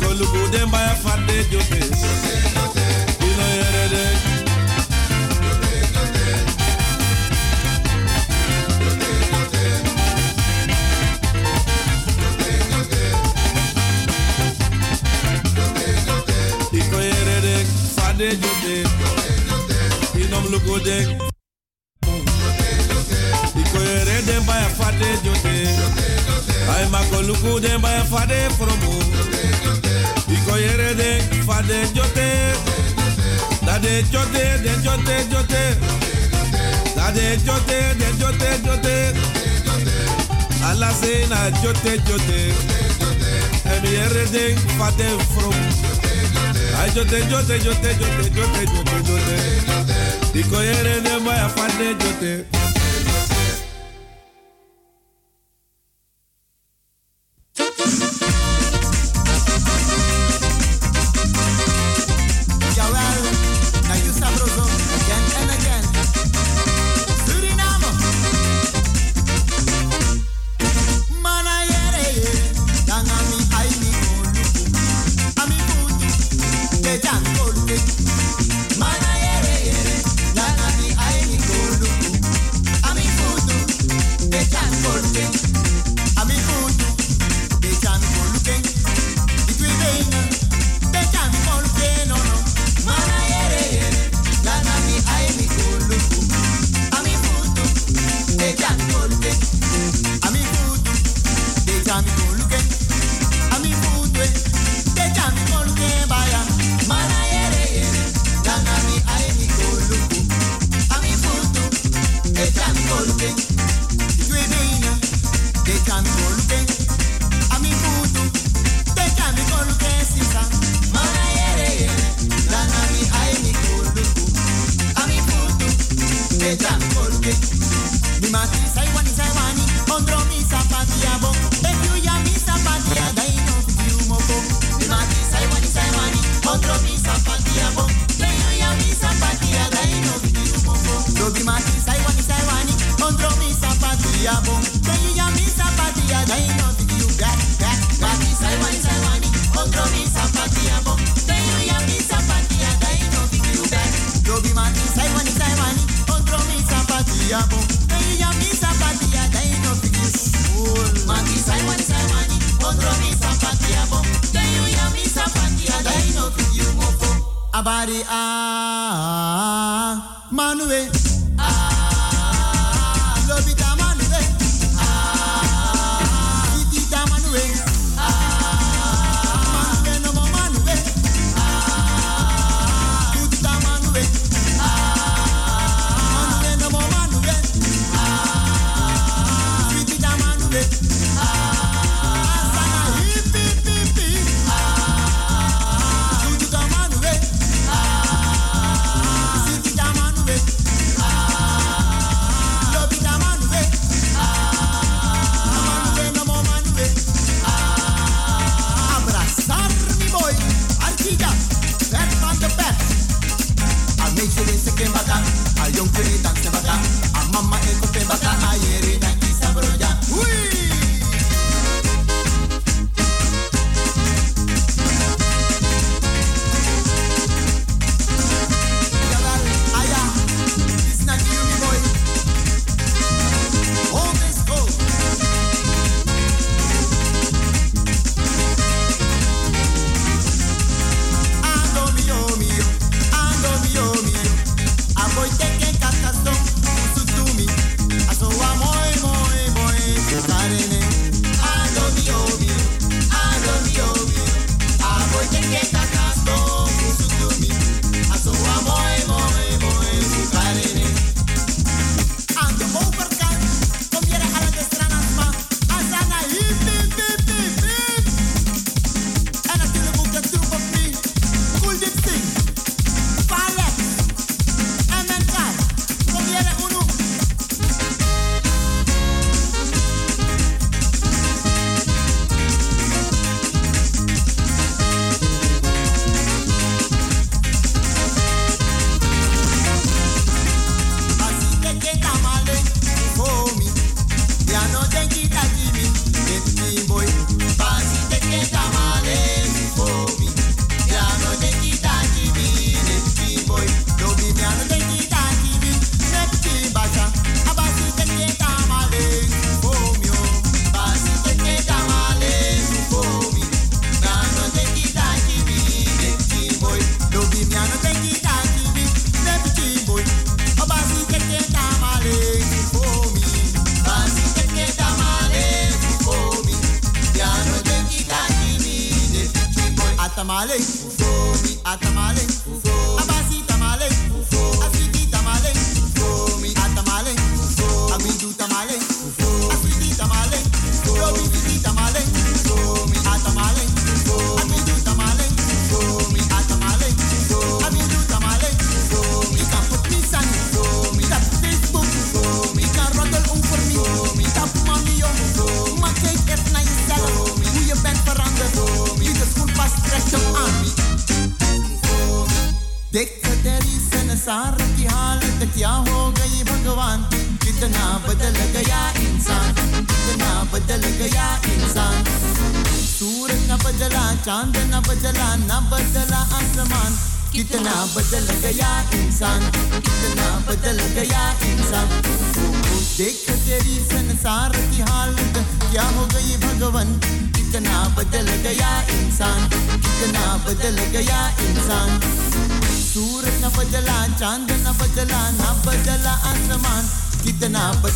Tolugu den fade jote. Ino yere de. Iko yere de. Fade jote. Inom lugu de. Iko yere den baya fade jote. Ay makoluku den baya fade promo de fa de jote. Da de jote de jote jote. Da de jote de jote jote. Ala se na jote jote. En mi rede fa de from jote jote jote jote jote jote. Jote
de maya fa jote.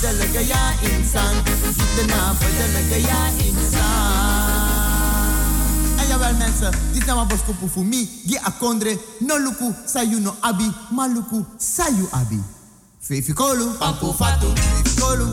fazalaga ya insan Zidana fazalaga ya insan En jawel mensen, dit is was kopu voor mij akondre, no luku, sayu no abi Maluku, sayu abi Fefikolu, papu fatu, fefikolu,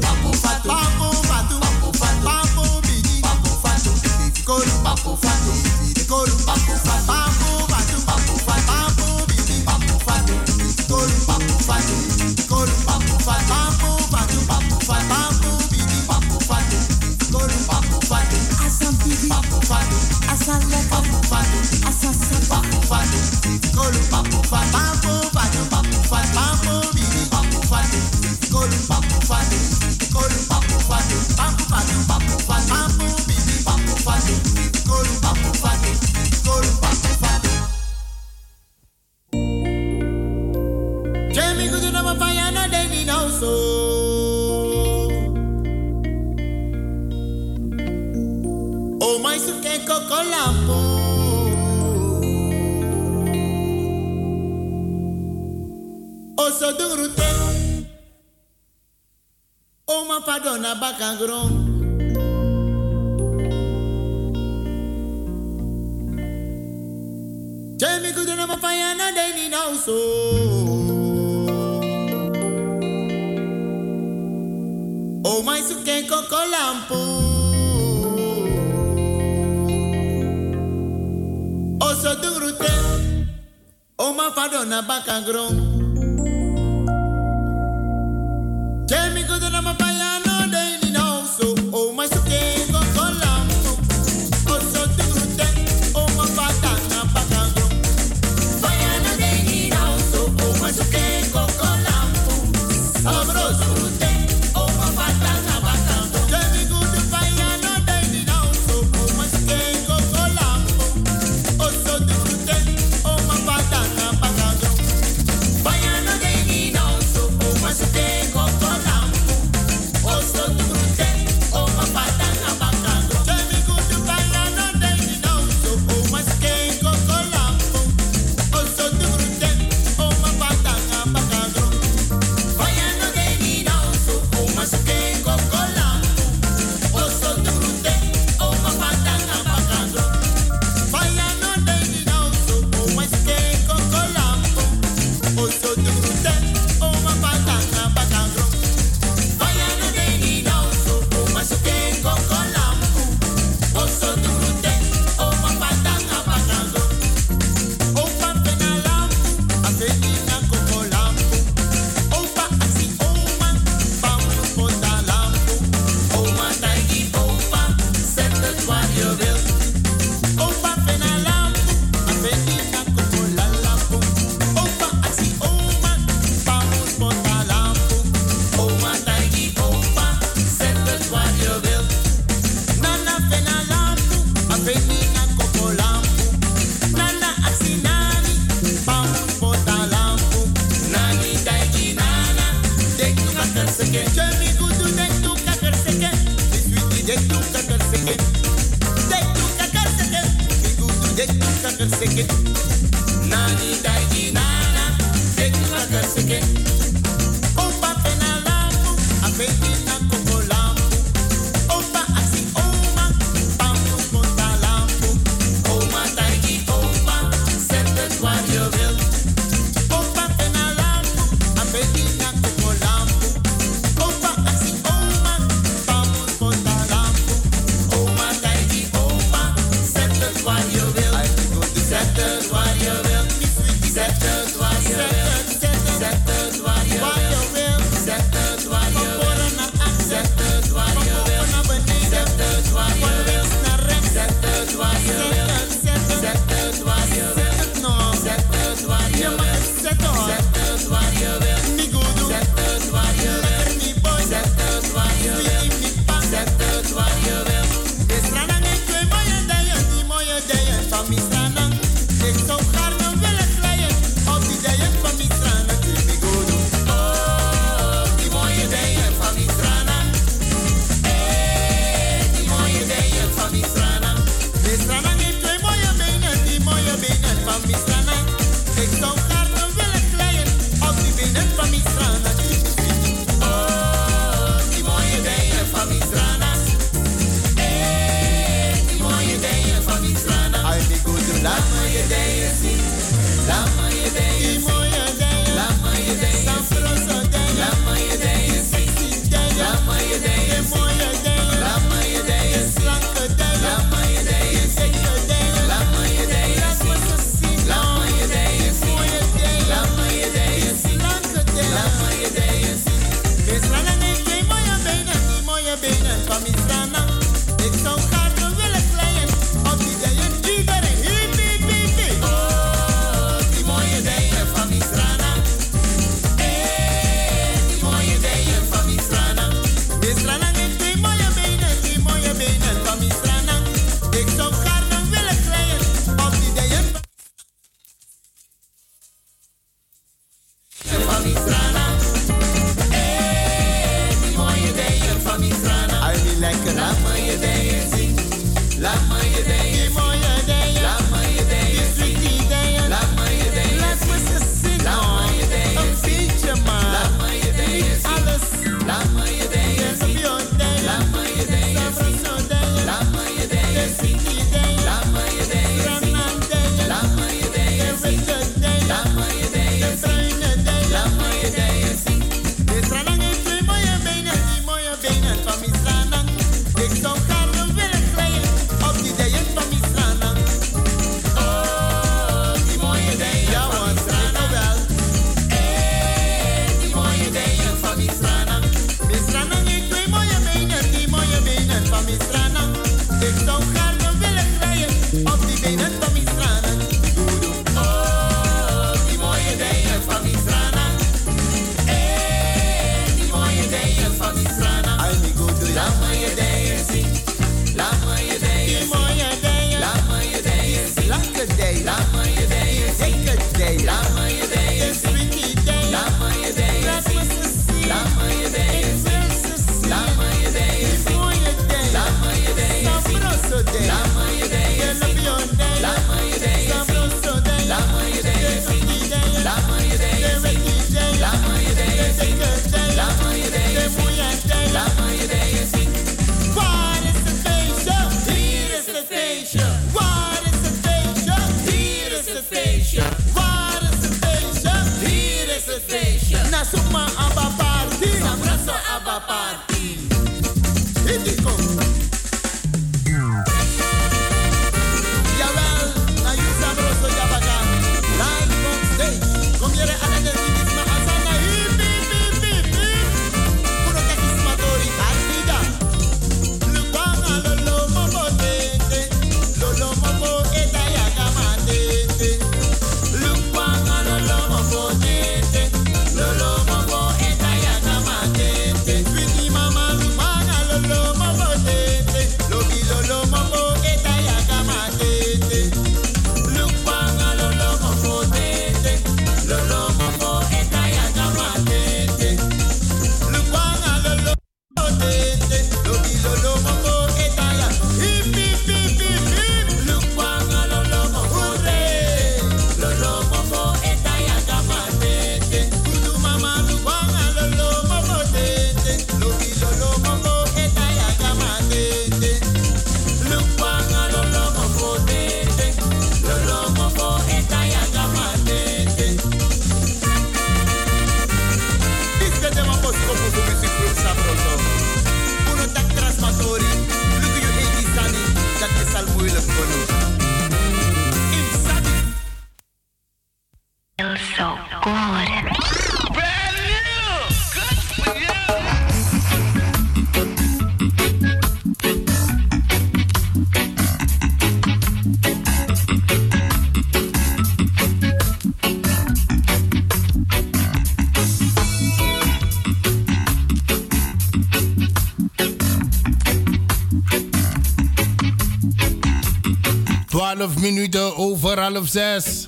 12 minuten over half zes.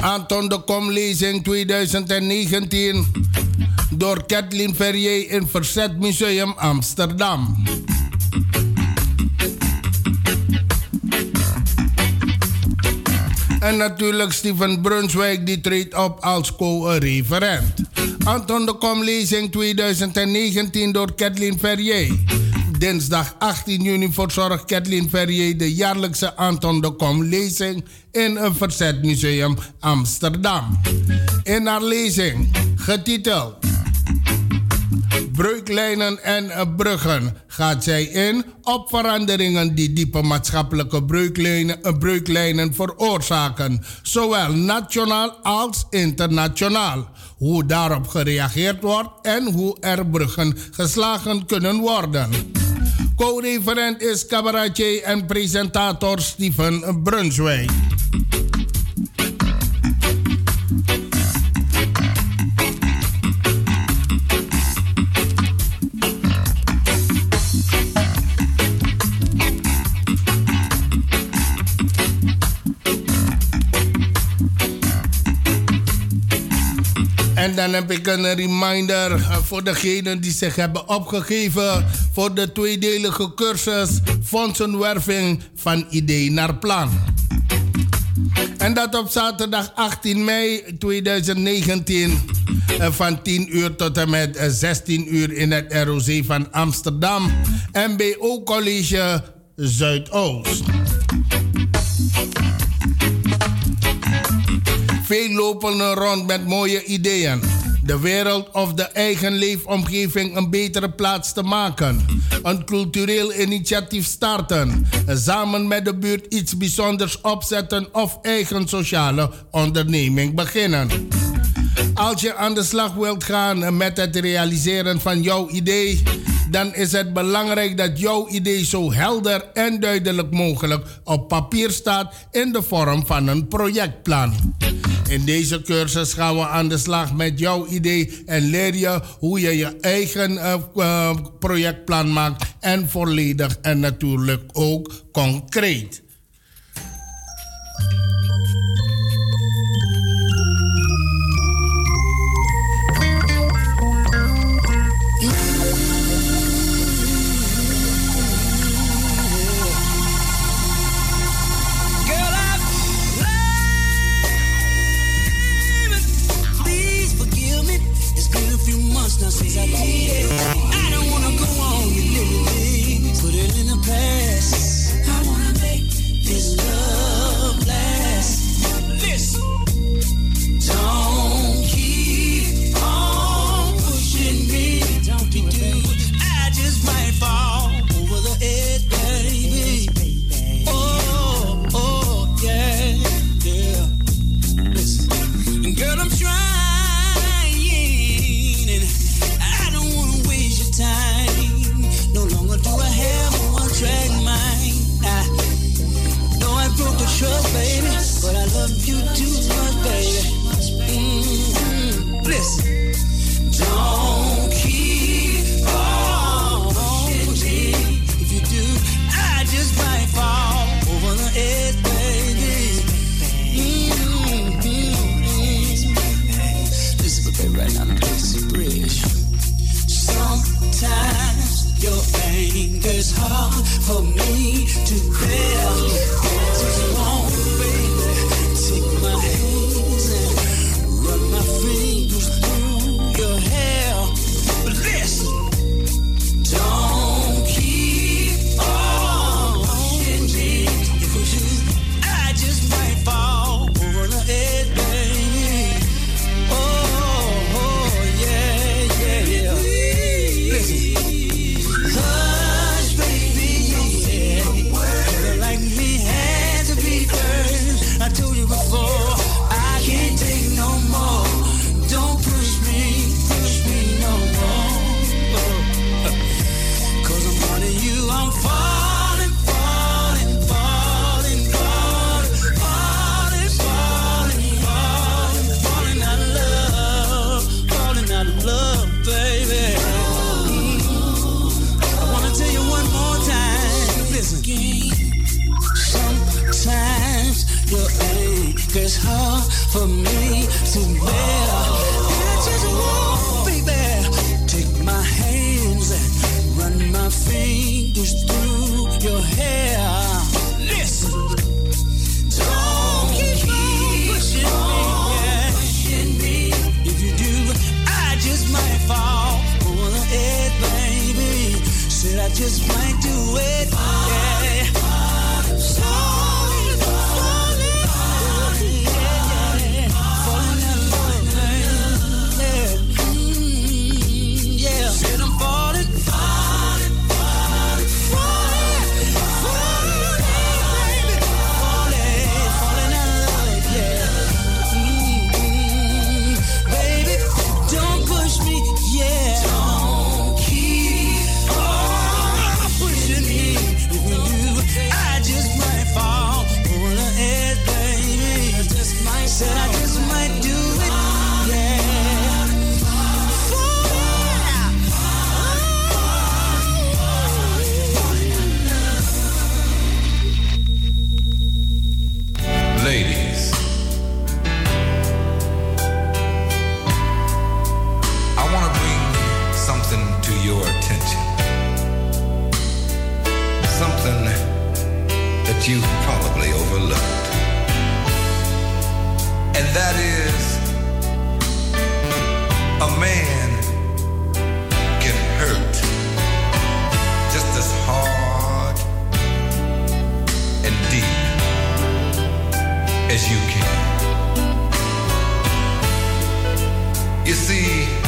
Anton de Komlezing 2019 door Kathleen Ferrier in Verzet Museum Amsterdam. En natuurlijk Steven Brunswijk die treedt op als co-referent. Anton de Komlezing 2019 door Kathleen Ferrier dinsdag 18 juni verzorgt Kathleen Verrier de jaarlijkse Anton de Kom lezing in een verzetmuseum Amsterdam. In haar lezing, getiteld Breuklijnen en bruggen, gaat zij in op veranderingen die diepe maatschappelijke breuklijnen, eh, breuklijnen veroorzaken, zowel nationaal als internationaal hoe daarop gereageerd wordt en hoe er bruggen geslagen kunnen worden. Co-referent is cabaretier en presentator Steven Brunswijk.
En dan heb ik een reminder eh, voor degenen die zich hebben opgegeven voor de tweedelige cursus Fondsenwerving van idee naar plan. En dat op zaterdag 18 mei 2019 eh, van 10 uur tot en met eh, 16 uur in het ROC van Amsterdam. MBO College Zuidoost. Veel lopen rond met mooie ideeën. De wereld of de eigen leefomgeving een betere plaats te maken. Een cultureel initiatief starten. Samen met de buurt iets bijzonders opzetten of eigen sociale onderneming beginnen. Als je aan de slag wilt gaan met het realiseren van jouw idee, dan is het belangrijk dat jouw idee zo helder en duidelijk mogelijk op papier staat in de vorm van een projectplan. In deze cursus gaan we aan de slag met jouw idee en leer je hoe je je eigen uh, uh, projectplan maakt en volledig en natuurlijk ook concreet.
see.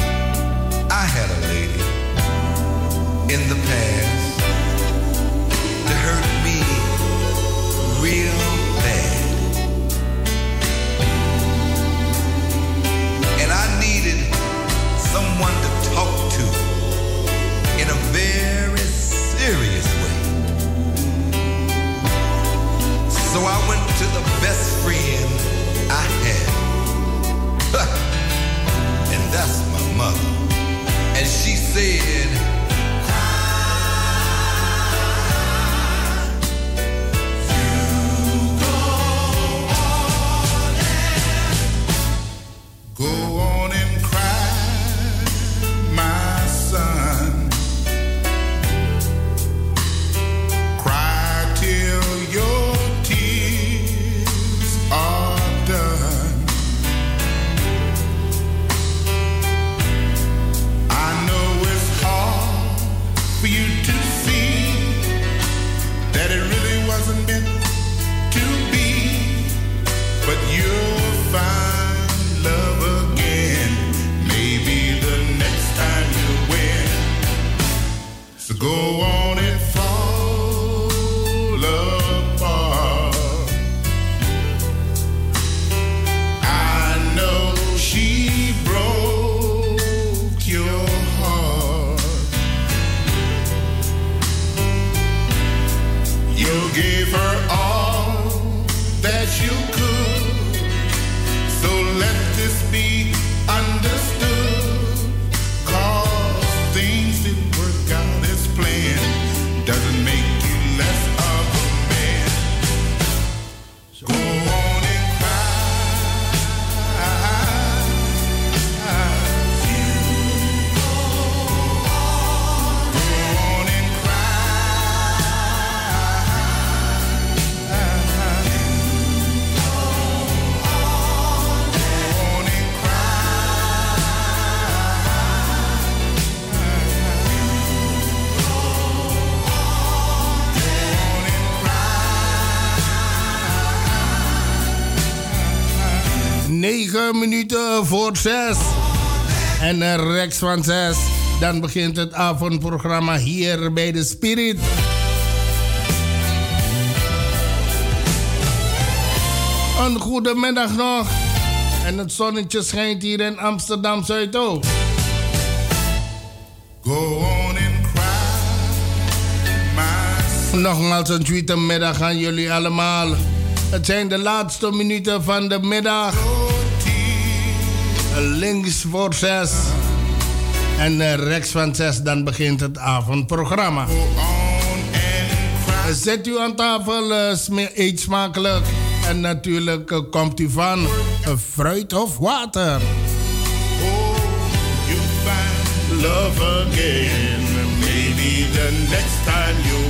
van 6. Dan begint het avondprogramma hier bij de Spirit. Een goede middag nog. En het zonnetje schijnt hier in Amsterdam Zuidoost.
Go on and cry.
Nogmaals een tweede middag aan jullie allemaal. Het zijn de laatste minuten van de middag. Links voor zes. En eh, rechts van 6 dan begint het avondprogramma. Zet u aan tafel, eh, eet smakelijk. En natuurlijk eh, komt u van fruit of water.
Oh, you find love again. Maybe the next time you